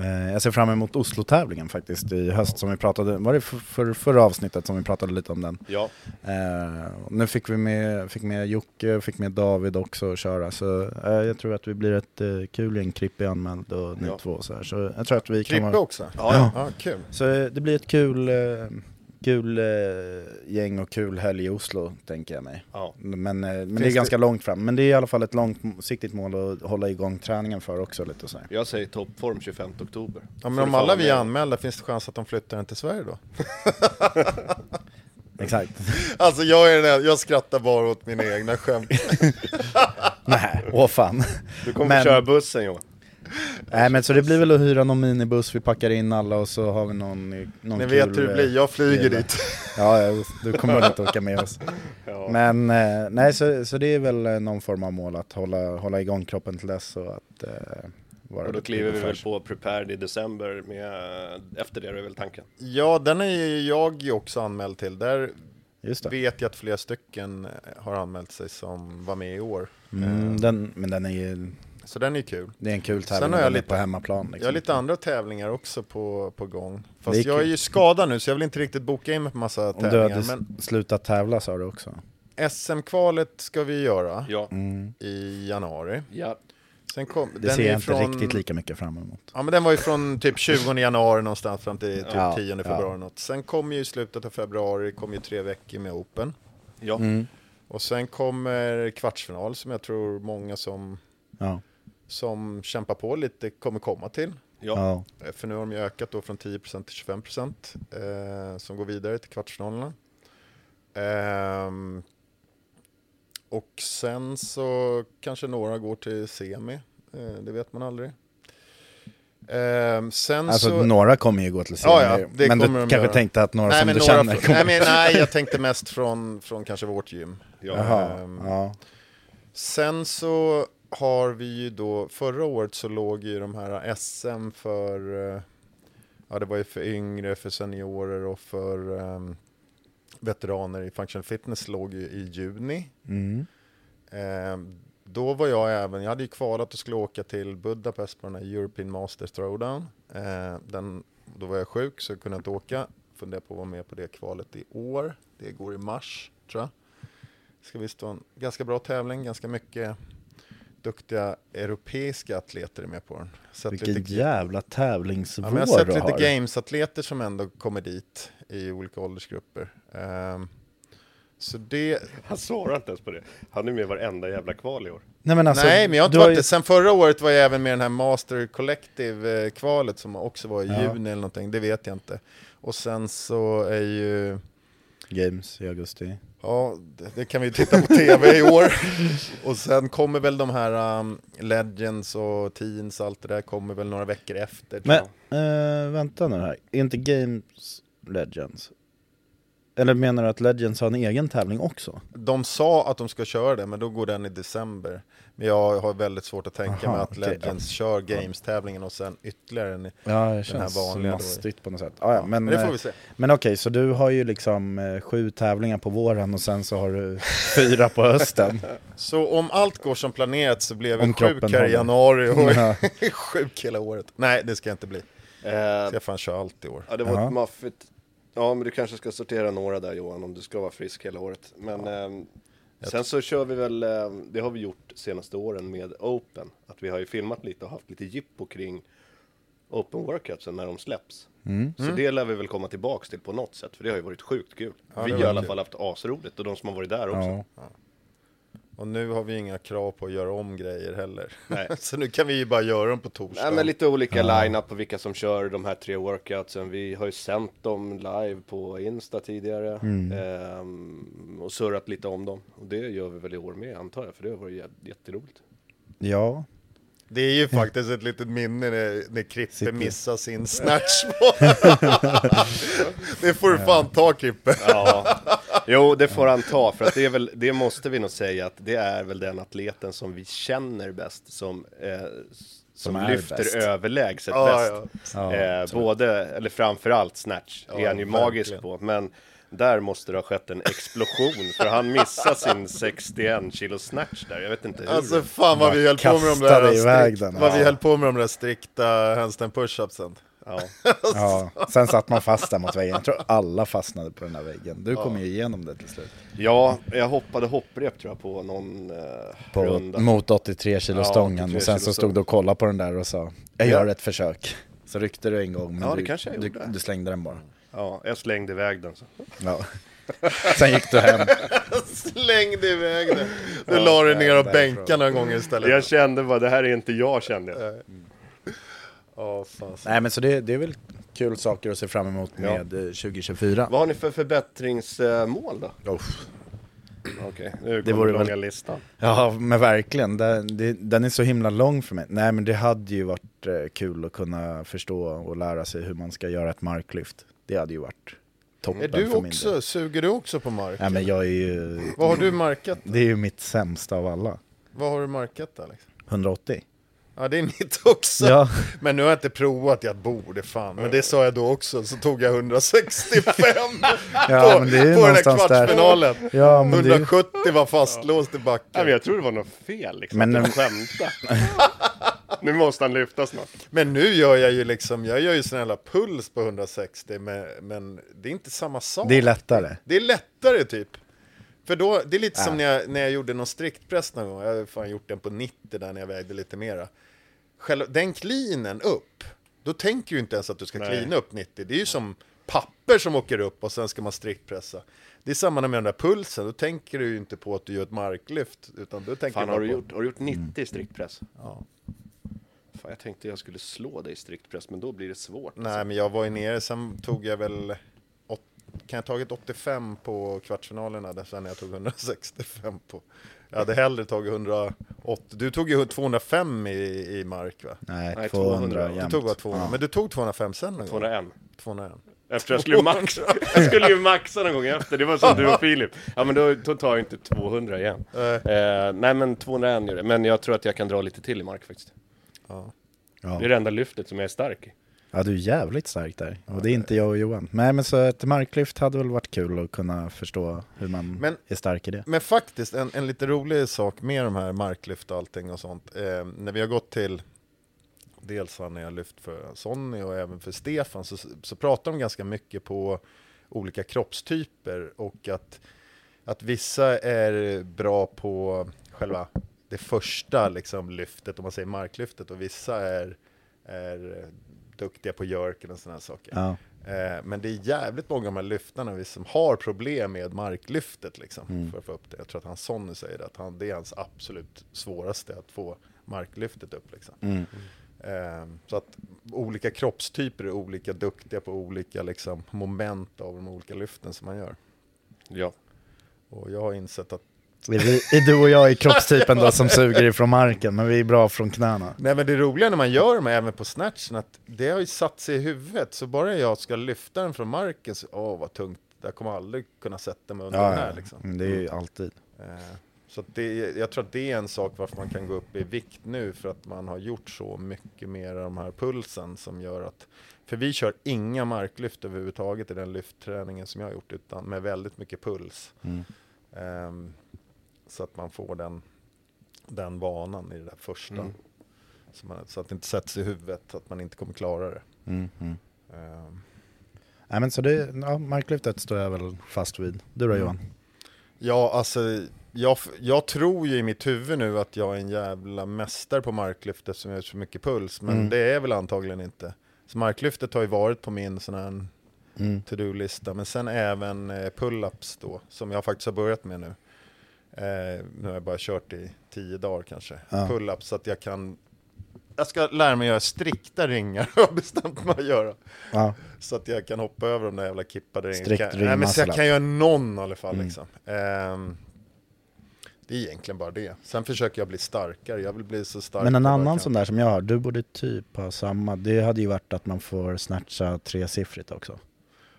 jag ser fram emot Oslo-tävlingen faktiskt i höst som vi pratade, var det för, för förra avsnittet som vi pratade lite om den? Ja, Eh, nu fick vi med, fick med Jocke, fick med David också att köra så eh, jag tror att vi blir ett eh, kul gäng, Krippe är anmäld och ni Ja. två så här. Så jag tror att vi kan Krippe vara... också? Ja, ja. ja kul. Så eh, det blir ett kul, eh, kul eh, gäng och kul helg i Oslo, tänker jag mig. Ja. Men, eh, men det är det- ganska långt fram. Men det är i alla fall ett långsiktigt mål att hålla igång träningen för också lite så här. Jag säger toppform 25 oktober. Ja, men om alla vi är anmälda, finns det chans att de flyttar den till Sverige då? Exakt. Alltså jag, är den, jag skrattar bara åt mina egna skämt. Nej, åh fan. Du kommer Men- köra bussen Johan. Nej men så det blir väl att hyra någon minibuss, vi packar in alla och så har vi någon, någon Ni kul, vet hur det blir, jag flyger grej. dit. Ja, du kommer väl inte åka med oss. Ja. Men eh, nej, så, så det är väl eh, någon form av mål att hålla, hålla igång kroppen till dess och att eh, vara Och då kliver vi väl på Prepared i december med, efter det är väl tanken. Ja, den är ju jag också anmäld till. Där Just det. vet jag att flera stycken eh, har anmält sig som var med i år. Mm, Eh, den, men den är ju, Så den är kul. det är en kul Sen tävling har jag lite- på hemmaplan. Liksom. Jag har lite andra tävlingar också på, på gång. Fast är jag är ju skadad nu så jag vill inte riktigt boka in mig på massa Om du tävlingar. hade Men slutat tävla sa du också. SM-kvalet ska vi göra Ja. Mm. i januari. ja. Sen kom, Det den ser är jag inte från- riktigt lika mycket fram emot. Ja men den var ju från typ 20 januari någonstans fram till typ Ja, 10 ja. februari något. Sen kom ju i slutet av februari, kom ju tre veckor med Open. Ja. Mm. Och sen kommer kvartsfinal som jag tror många som, Ja. Som kämpar på lite kommer komma till. Ja. Ja. Eh, För nu har de ju ökat då från 10% till 25% eh, som går vidare till kvartsfinalerna. Ehm, och sen så kanske några går till semi, eh, det vet man aldrig. Ehm, sen Alltså så... några kommer ju gå till Ja, semi, ja, det men du kanske göra. tänkte att några nej, som men du några känner från, kommer... nej, men, nej, jag tänkte mest från, från kanske vårt gym. Ja. Jaha, Ehm, ja. Sen så har vi ju då, förra året så låg ju de här SM för, eh, ja det var ju för yngre, för seniorer och för ehm, veteraner i Functional Fitness låg ju i juni. Mm. Ehm, då var jag även, jag hade ju kvalat och skulle åka till Budapest på den här European Masters Throwdown. Ehm, den, då var jag sjuk så jag kunde inte åka. Funderar på att vara med på det kvalet i år. Det går i mars tror jag. Ska visst vara en ganska bra tävling, ganska mycket duktiga europeiska atleter är med på den. Sett Vilken lite, jävla ja, tävlingsvår men jag har sett lite har. games-atleter som ändå kommer dit i olika åldersgrupper. Ehm, så det, Han svarar inte ens på det. Han är med i varenda jävla kval i år. Nej men alltså, Nej, men jag har inte varit ju- det. Sen förra året var jag även med i den här Master Collective-kvalet som också var i Ja. juni eller någonting, det vet jag inte. Och sen så är ju, Games i augusti. ja, det, det kan vi titta på tv i år. Och sen kommer väl de här um, Legends och Teens, allt det där kommer väl några veckor efter. Men eh, vänta nu här, är inte Games Legends? Eller menar du att Legends har en egen tävling också? De sa att de ska köra det, men då går den i december. Men jag har väldigt svårt att tänka Aha, mig att okej, Legends kör Games-tävlingen och sen ytterligare en. Ja, det känns vanliga mastigt på något sätt. Ah, ja, men Men det får eh, vi se. men okej, så du har ju liksom eh, sju tävlingar på våren och sen så har du fyra på hösten. Så om allt går som planerat så blev Om jag kroppen sjuk här i januari och Ja. sjuk hela året. Nej, det ska jag inte bli. Eh, Ska jag fan köra allt i år. ja, det var Jaha. ett maffigt. Ja, men du kanske ska sortera några där Johan, om du ska vara frisk hela året. Men ehm, sen så kör vi väl, ehm, det har vi gjort senaste åren med Open. Att vi har ju filmat lite och haft lite jippo kring Open Workoutsen när de släpps. Mm. Så det lär vi väl komma tillbaks till på något sätt, för det har ju varit sjukt kul. Ja, vi har i alla fall haft asroligt och de som har varit där också. Ja. Och nu har vi inga krav på att göra om grejer heller. Nej. så nu kan vi ju bara göra dem på torsdag. Nej, men lite olika line-up på vilka som kör de här tre workoutsen. Vi har ju sänt dem live på Insta tidigare ehm, och surrat lite om dem. Och det gör vi väl i år med antar jag, för det har varit jä- jätteroligt. ja, Det är ju faktiskt ett litet minne när, när Krippe Sitter- missar sin snatch. det får du fan ta Krippe. Ja, jo det får han ta, för att det är väl, det måste vi nog säga att det är väl den atleten som vi känner bäst som, eh, som, Som lyfter bäst. överlägset Ja, bäst. ja. eh, både, eller framförallt snatch Ja, är han ju magisk verkligen. på, men där måste det ha skett en explosion, för han missade sin 61 kilo snatch där, jag vet inte hur. Alltså fan vad vi höll på med de där, iväg strikt, den, vad vi ja. höll på med de där strikta handstand push-upsen. ja. ja. Sen satt man fast där mot väggen. Jag tror alla fastnade på den där väggen. Du kom ju igenom det till slut. ja, jag hoppade hopprep tror jag på någon eh, På, runda. mot 83 kilo Ja, stången 83 och sen så kilo stod du och kollade på den där och sa Jag Ja. gör ett försök. Så ryckte du en gång men Ja, det du, kanske jag du, du slängde den bara. Ja, jag slängde iväg den så. Ja. Sen gick du hem. Slängde iväg det. Du la dig ner och bänkade några gånger istället. Jag kände bara, det här är inte jag kände jag. Ja, fan. Nej men så det, det är väl kul saker att se fram emot Ja. med eh, 2024. Vad har ni för förbättringsmål då? Uff. Okej, nu Det kommer vore långa väl- listan. Ja men verkligen, den, den är så himla lång för mig. Nej men det hade ju varit eh, kul att kunna förstå och lära sig hur man ska göra ett marklyft. Det hade ju varit toppen Är du för min del. också, suger du också på mark? Nej men jag är ju, Vad har du markat? det är ju mitt sämsta av alla. Vad har du markat Alex? 180. Ja det är mitt också. Ja. Men nu har jag inte provat, jag borde fan. Men det sa jag då också, så tog jag 165 Ja, på, men det är ju på den där någonstans där. kvartsfinalen. Ja, men det- 170 var fastlåst i Nej, backen. men jag tror det var något fel liksom. Men- Men, jag skämtade. nu måste han lyfta snart. Men nu gör jag ju liksom, jag gör ju sån här puls på 160, men, men det är inte samma sak. Det är lättare. Det är lättare typ. För då, det är lite som när jag, när jag gjorde någon striktpress någon gång, jag har fan gjort den på 90 där när jag vägde lite mera. Själva, den cleanen upp, då tänker du inte ens att du ska cleana upp 90. Det är ju som papper som åker upp och sen ska man striktpressa. Det är samma med den där pulsen, då tänker du ju inte på att du gör ett marklyft, utan då tänker Fan, du har du på... gjort, har du gjort 90 i striktpress? Ja. Fan, jag tänkte jag skulle slå dig i striktpress, men då blir det svårt. Nej, alltså. men jag var ju nere, sen tog jag väl... åt- Kan jag tagit 85 på kvartsfinalerna, där sen när jag tog 165 på... Jag hade hellre tagit 180. Du tog ju 205 i, i mark va? Nej, Nej, 200, 200. Du jämt. tog bara 200, Ja. men du tog 205 sen någon gång? 201. 201. Efter jag skulle maxa, jag skulle ju maxa någon gång efter, det var som du och Filip. Ja men då, då tar jag inte 200 igen. Nej. Eh, nej men 201 gör det, men jag tror att jag kan dra lite till i mark faktiskt. Ja. Ja. Det är det enda lyftet som jag är stark i. ja, du är jävligt stark där. Och det är inte jag och Johan. Nej men så ett marklyft hade väl varit kul att kunna förstå hur man Men- är stark i det. Men faktiskt, en, en lite rolig sak med de här marklyft och allting och sånt. Eh, när vi har gått till, dels när jag lyft för Sonny och även för Stefan, så, så pratar de ganska mycket på olika kroppstyper och att, att vissa är bra på själva det första liksom, lyftet, om man säger marklyftet, och vissa är, är duktiga på jerken och sådana saker. Ja. Eh, Men det är jävligt många av de här lyftarna som har problem med marklyftet liksom, för att få upp det. Jag tror att han Sonny säger att han, det är hans absolut svåraste att få marklyftet upp. Liksom. Mm. Eh, Så att olika kroppstyper är olika duktiga på olika liksom, moment av de olika lyften som man gör. Ja. Och jag har insett att Vi, är du och jag i kroppstypen då som suger ifrån marken, men vi är bra från knäna. Nej men det roliga när man gör dem även på snatchen, att det har ju satt sig i huvudet. Så bara jag ska lyfta den från marken, så åh vad tungt, jag kommer aldrig kunna sätta mig under Ja, den här liksom. Mm, det är ju alltid. Eh, Så det, jag tror att det är en sak varför man kan gå upp i vikt nu, för att man har gjort så mycket mer av de här pulsen som gör att, för vi kör inga marklyft överhuvudtaget i den lyftträningen som jag har gjort, utan med väldigt mycket puls. Mm. Ehm, så att man får den, den vanan i det där första. Mm. Så, man, så att det inte sätts i huvudet, att man inte kommer klara det. Mm, mm. Ehm, Nej men så det, ja, marklyftet står jag väl fast vid. Du då Johan? Ja, alltså jag, jag tror ju i mitt huvud nu att jag är en jävla mästare på marklyft eftersom jag har så mycket puls, men Mm. det är väl antagligen inte. Så marklyftet har ju varit på min sån här Mm. to-do-lista, men sen även eh, pull-ups då, som jag faktiskt har börjat med nu. Eh, nu har jag bara kört i tio dagar kanske. Ja. Pull-ups så att jag kan jag ska lära mig göra strikta ringar, har jag bestämt mig att göra. Ja. Så att jag kan hoppa över de där jävla kippade ringarna. Strikt Kan- Nej, men så jag kan göra någon i alla fall Mm. liksom. Ehm, det är egentligen bara det. Sen försöker jag bli starkare, jag vill bli så stark Men en annan sån där som jag har, du borde typ ha samma. Det hade ju varit att man får snatcha tresiffrigt också.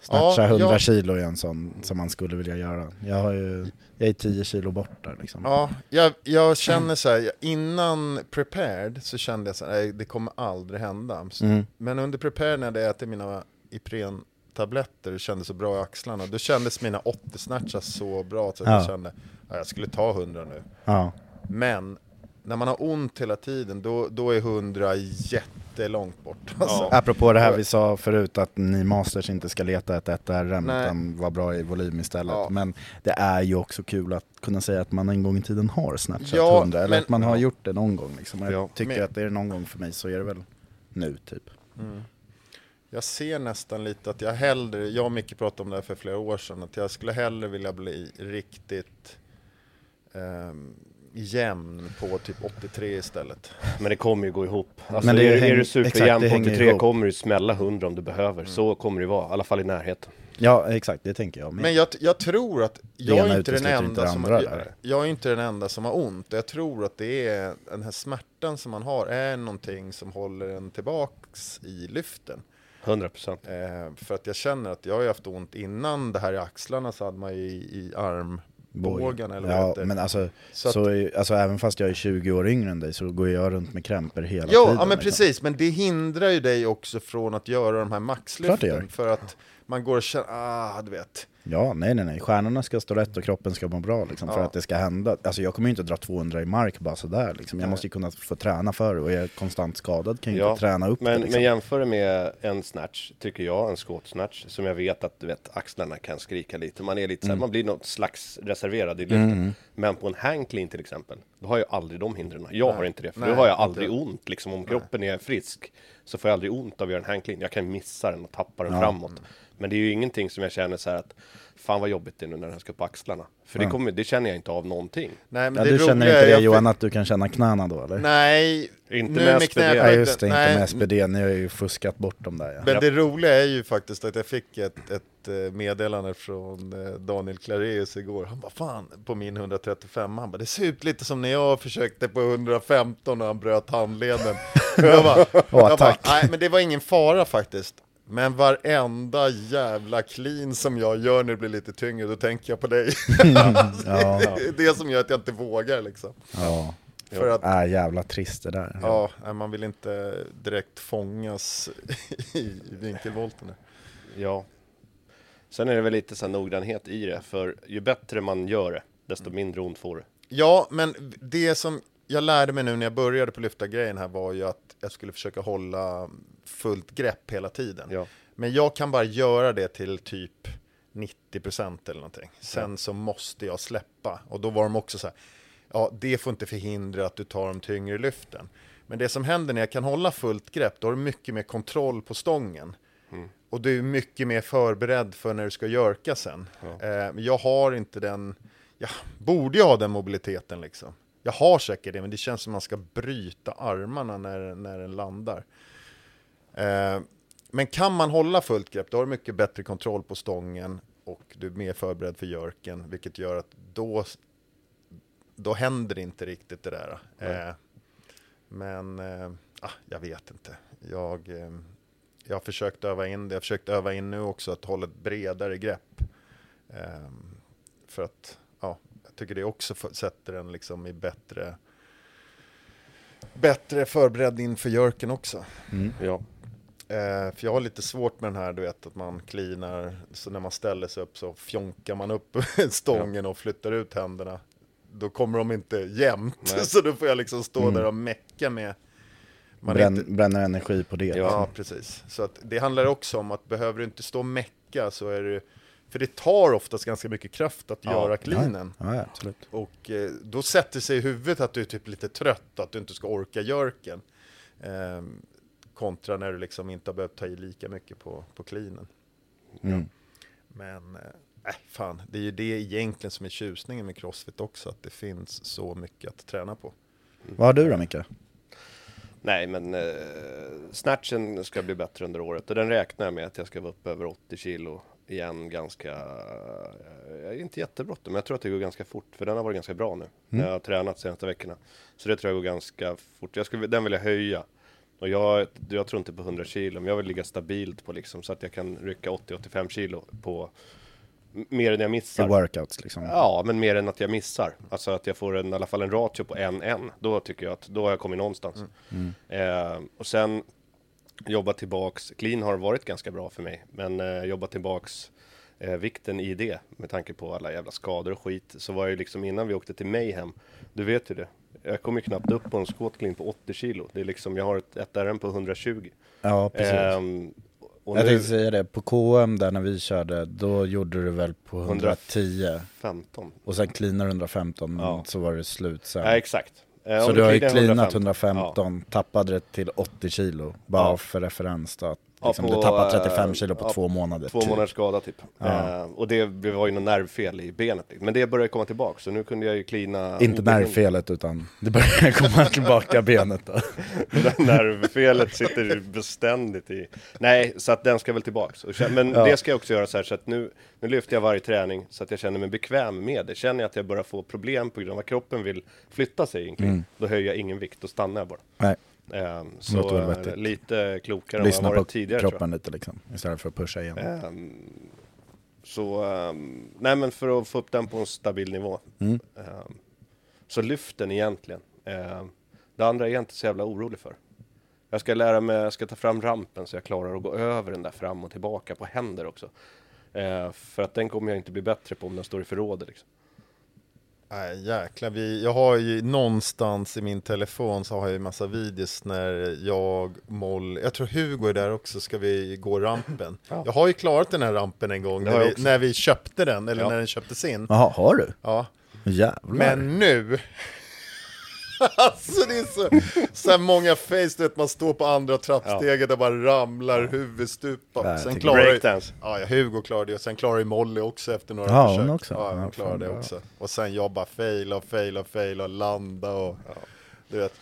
Snatcha Ja, 100 ja. kilo är en sån som man skulle vilja göra. Jag, har ju, jag är 10 kilo bort där liksom. Ja, jag, jag känner så här, innan prepared så kände jag så här, nej, det kommer aldrig hända. Så- Mm. Men under prepared när jag hade ätit mina Ipren-tabletter och kände så bra i axlarna, då kändes mina 80 snatchas så bra så att Ja. jag kände, ja, jag skulle ta 100 nu. Ja. Men när man har ont hela tiden, då, då är 100 jättelångt bort. Alltså. Apropå det här vi sa förut att ni masters inte ska leta ett 1 RM Nej. utan vara bra i volym istället. Ja. Men det är ju också kul att kunna säga att man en gång i tiden har snatchat Ja, 100 eller men- att man har ja. gjort det någon gång liksom. Jag Ja. tycker Men- att det är någon gång för mig så är det väl nu typ. Jag ser nästan lite att jag hellre, jag och Micke pratade om det här för flera år sedan, att jag skulle hellre vilja bli riktigt ehm, jämn på typ 83 istället. Men det kommer ju gå ihop. Alltså, Men det är, är häng- du exakt, superjämn det på hänger 83 ihop. kommer du smälla 100 om du behöver. Så kommer det vara, i alla fall i närheten. Ja, exakt, det tänker jag med. Men jag, jag tror att jag är inte den inte enda det som har, jag, jag är inte den enda som har ont. Jag tror att det är den här smärtan som man har är någonting som håller en tillbaks i lyften. 100 procent. Eh, för att jag känner att jag har ju haft ont innan det här i axlarna så hade man ju i, i armbågen eller vad det Ja, men alltså, Så så att- alltså även fast jag är 20 år yngre än dig så går jag runt med krämpor hela Ja, tiden. ja men liksom. precis, men det hindrar ju dig också från att göra de här maxlyften. För att man går och känner, ah du vet. Ja, nej nej nej. Stjärnorna ska stå rätt och kroppen ska må bra liksom, för Ja. att det ska hända. Alltså jag kommer ju inte dra 200 i mark bara sådär liksom. Jag Nej. måste ju kunna få träna för det och är jag konstant skadad kan jag Ja, inte träna upp Men, det liksom. men jämför det med en snatch, tycker jag, en squat snatch, som jag vet att du vet, axlarna kan skrika lite. Man är lite Mm. så här, man blir något slags reserverad i lyften. Men på en clean till exempel, då har jag aldrig de hindren. Jag har inte det, för Nej, då har jag inte. aldrig ont. Liksom om kroppen är frisk så får jag aldrig ont av att göra en clean. Jag kan missa den och tappa den framåt. Men det är ju ingenting som jag känner så här att fan vad jobbigt det är nu när den ska på axlarna. För det, kommer, det känner jag inte av någonting. Nej, men Ja, det du känner inte det jag- Johan att du kan känna knäna då eller? Nej, Inte nu med med SPD. Knäskydden. just det, inte nej, med SPD, ni har ju fuskat bort dem där ja. Men det roliga är ju faktiskt att jag fick ett, ett eh, meddelande från eh, Daniel Clareus igår. Han bara fan, på min 135, han bara det ser ut lite som när jag försökte på 115 och han bröt handleden. Jag bara, jag bara tack. nej men det var ingen fara faktiskt. Men varenda jävla clean som jag gör när det blir lite tyngre, då tänker jag på dig. Ja, Det är det som gör att jag inte vågar liksom. ja. För att Äh, jävla trist det där. Ja, nej, man vill inte direkt fångas i vinkelvolten. där. Ja. Sen är det väl lite så här noggrannhet i det, för ju bättre man gör det, desto mindre ont får du. Ja, men det som jag lärde mig nu när jag började på lyfta-grejen här var ju att jag skulle försöka hålla fullt grepp hela tiden. Ja. Men jag kan bara göra det till typ 90% eller någonting. Sen så måste jag släppa. Och då var de också så här, ja det får inte förhindra att du tar de tyngre lyften. Men det som händer när jag kan hålla fullt grepp, då har du mycket mer kontroll på stången. Och du är mycket mer förberedd för när du ska görka sen. Eh, men jag har inte den, jag borde ju ha den mobiliteten liksom. Jag har säkert det, men det känns som man ska bryta armarna när, när den landar. Eh, men kan man hålla fullt grepp, då har du mycket bättre kontroll på stången och du är mer förberedd för görken, vilket gör att då, då händer inte riktigt det där. Eh, men eh, ah, jag vet inte. Jag, eh, jag har försökt öva in det. Jag har försökt öva in nu också att hålla ett bredare grepp. Eh, för att tycker det också för, sätter en liksom i bättre bättre förberedd inför görken också. Ja. Eh, för jag har lite svårt med den här, du vet, att man cleanar, så när man ställer sig upp så fjonkar man upp stången och flyttar ut händerna. Då kommer de inte jämnt, Nej. så då får jag liksom stå där och mecka med. Man är Bränn, inte, Bränner energi på det. ja, precis. Så att det handlar också om att behöver du inte stå och mecka så är det, för det tar oftast ganska mycket kraft att göra cleanen. Ja, ja, absolut. Och eh, då sätter sig i huvudet att du är typ lite trött, att du inte ska orka görken. Eh, kontra när du liksom inte har behövt ta i lika mycket på, på cleanen. Mm. Men, eh, äh, fan, det är ju det egentligen som är tjusningen med crossfit också, att det finns så mycket att träna på. Vad har du då Micke? Nej, men eh, snatchen ska bli bättre under året och den räknar jag med att jag ska vara upp över 80 kilo igen ganska, eh, jag är inte jättebråttom, men jag tror att det går ganska fort, för den har varit ganska bra nu, när jag har tränat de senaste veckorna. Så det tror jag går ganska fort, jag skulle, den vill jag höja. Och jag, jag tror inte på 100 kilo, men jag vill ligga stabilt på liksom, så att jag kan rycka 80-85 kilo på mer än jag I missar. workouts liksom? Ja, men mer än att jag missar. Alltså att jag får en, i alla fall en ratio på en en. Då tycker jag att då har jag kommit någonstans. Eh, och sen jobba tillbaks. Clean har varit ganska bra för mig, men eh, jobba tillbaks eh, vikten i det med tanke på alla jävla skador och skit. Så var jag ju liksom innan vi åkte till Mayhem. Du vet ju det. Jag kommer ju knappt upp på en squat clean på 80 kilo. Det är liksom, jag har ett, ett RM på 120. Ja, precis. Ehm, och jag nu tänkte säga det, på KM där när vi körde, då gjorde du väl på 110 15. och sen cleanar 115, men Ja. så var det slut sen. Ja, exakt. Eh, så du har ju cleanat 115. 115, tappade det till 80 kilo, bara Ja. för referens då, att Ja, Liksom, på, du tappar eh, 35 kilo på ja, två månader. Två typ. månaders skada typ. Ja. Eh, och det var ju något nervfel i benet. liksom. Men det började komma tillbaka, så nu kunde jag ju klina... Inte nervfelet utan det börjar komma tillbaka benet då. Det nervfelet sitter beständigt i... Nej, så att den ska väl känna, men Ja. det ska jag också göra så här, så att nu, nu lyfter jag varje träning så att jag känner mig bekväm med det. Känner jag att jag börjar få problem på grund av att kroppen vill flytta sig Mm. då höjer jag ingen vikt, då stannar jag bara. Nej, Eh, låter så lite klokare än vad lyssna jag på varit tidigare tror jag. kroppen lite liksom, istället för att pusha igen. Ehm, så, ehm, nej men för att få upp den på en stabil nivå. Mm. Ehm, så lyft den egentligen. Ehm, det andra är jag inte så jävla orolig för. Jag ska lära mig, jag ska ta fram rampen så jag klarar att gå över den där fram och tillbaka på händer också. Ehm, för att den kommer jag inte bli bättre på om den står i förrådet liksom. Nej jäklar, vi, jag har ju någonstans i min telefon så har jag ju massa videos när jag, Moll, jag tror Hugo är där också, ska vi gå rampen. Jag har ju klarat den här rampen en gång när vi, när vi köpte den, eller Ja. när den köptes in. Jaha, har du? Ja. Jävlar. Men nu Alltså det är så, så många face, du vet man står på andra trappsteget och bara ramlar huvudstupa. Nej, Sen klarar Breakdance. Ja, ja, Hugo klarade det, och sen klarade Molly också efter några Ja, försök. hon också. Ja, hon Ja, klarade det också. Och sen jag bara faila och faila och faila och landa och du vet.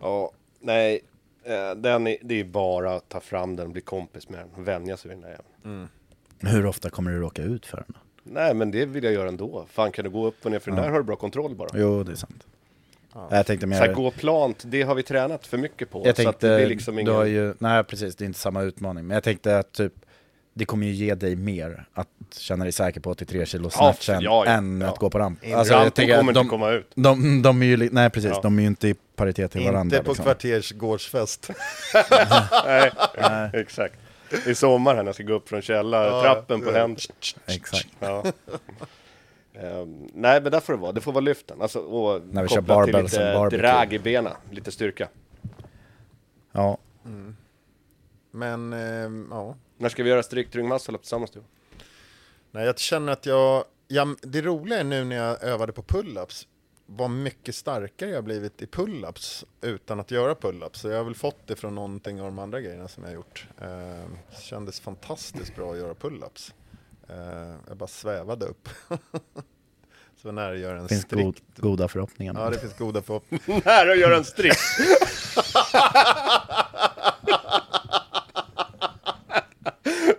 Ja, nej. eh, Den är, det är bara att ta fram den och bli kompis med den och vänja sig vid den där jäveln. Hur ofta kommer du råka ut för den? Nej men det vill jag göra ändå. Fan kan du gå upp och ner för den där har du bra kontroll bara. Jo, det är sant. Jag tänkte Så här, mer... gå plant, det har vi tränat för mycket på. Jag så att tänkte, det blir liksom du ingen... har ju, nej precis, det är inte samma utmaning. Men jag tänkte att typ, det kommer ju ge dig mer att känna dig säker på 83 kilo snatchen ja, ja, än ja. att gå på ramp. Rampen kommer inte de, komma ut. De, de är ju, nej precis, Ja. de är ju inte i paritet till varandra. Inte på liksom. kvartersgårdsfest. Nej, exakt. I sommar här när jag ska gå upp från källartrappen på händer. Exakt. Ehm, nej men där får det vara, det får vara lyften. Alltså, och När vi kör kopplat till barbells lite drag i benen, lite styrka. Ja, Men ehm, ja, När ska vi göra strikt muscle tillsammans du? Nej, jag känner att jag, ja, det roliga är nu när jag övade på pull-ups, vad mycket starkare jag blivit i pull-ups utan att göra pull-ups. Så jag har väl fått det från någonting av de andra grejerna som jag har gjort. Eh, kändes fantastiskt bra att göra pull-ups. Eh, jag bara svävade upp. Så när jag gör en det finns strikt... god, goda förhoppningar. Ja, det finns goda förhoppningar. Att göra en strikt!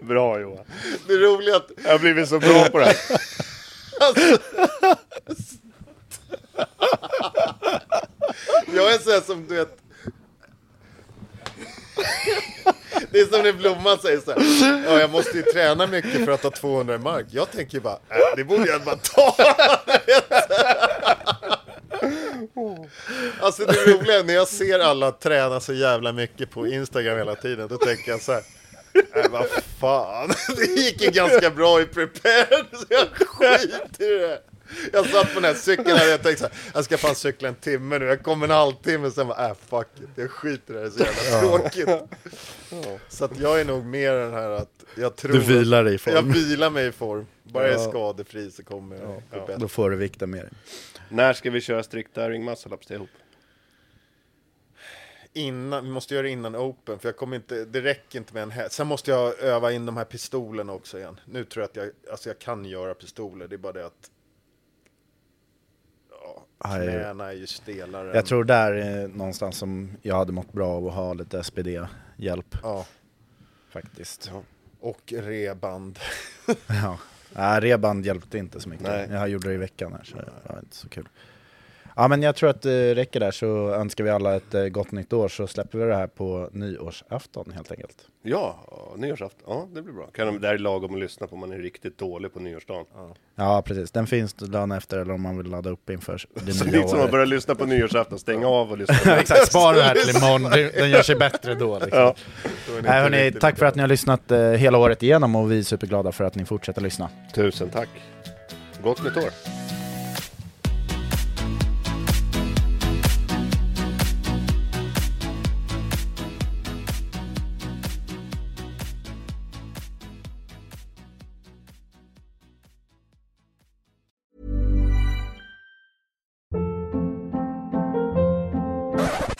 Bra Johan. Det är att Jag har blivit så bra på det här. Jag är så här som du vet Det är som när Blomman säger så här, ja, jag måste ju träna mycket för att ta 200 i mark. Jag tänker ju bara, äh, det borde jag bara ta. Alltså det roliga är när jag ser alla träna så jävla mycket på Instagram hela tiden, då tänker jag så här, Nej vad fan, det gick ju ganska bra i prepared, så jag skiter i det. Jag satt på den här cykeln och jag tänkte så här, jag ska fan cykla en timme nu, jag kommer en halvtimme, sen bara, äh fuck it, jag skiter i det, det är så jävla tråkigt. Så att jag är nog mer den här att, jag tror Du vilar dig i att, form. Jag vilar mig i form, bara jag är Ja. skadefri så kommer jag gå bättre. Då får du vikten med dig. När ska vi köra strikta ring muscle ups ihop? innan, vi måste göra det innan Open, för jag kommer inte, det räcker inte med en häst. Sen måste jag öva in de här pistolerna också igen. Nu tror jag att jag, alltså jag kan göra pistoler, det är bara det att ja. Knäna är ju stelare. Jag tror där är någonstans som jag hade mått bra av att ha lite SPD-hjälp Ja, faktiskt. och reband. Ja. Nej, reband hjälpte inte så mycket. Nej. Jag gjorde det i veckan här så det var inte så kul. Ja men jag tror att det räcker där så önskar vi alla ett eh, gott nytt år så släpper vi det här på nyårsafton helt enkelt. Ja, nyårsafton. Ja, det blir bra. Kan de, det här är lagom att lyssna på om man är riktigt dålig på nyårsdagen. Ja precis, den finns dagen efter eller om man vill ladda upp inför det Så nya lite som att året. börja lyssna på nyårsafton, stänga av och lyssna på Exakt, spara det här till imorgon, Den- gör sig bättre då. Liksom. Ja. Nej, hörni, tack för att ni har lyssnat eh, hela året igenom och vi är superglada för att ni fortsätter lyssna. Tusen tack. Gott nytt år.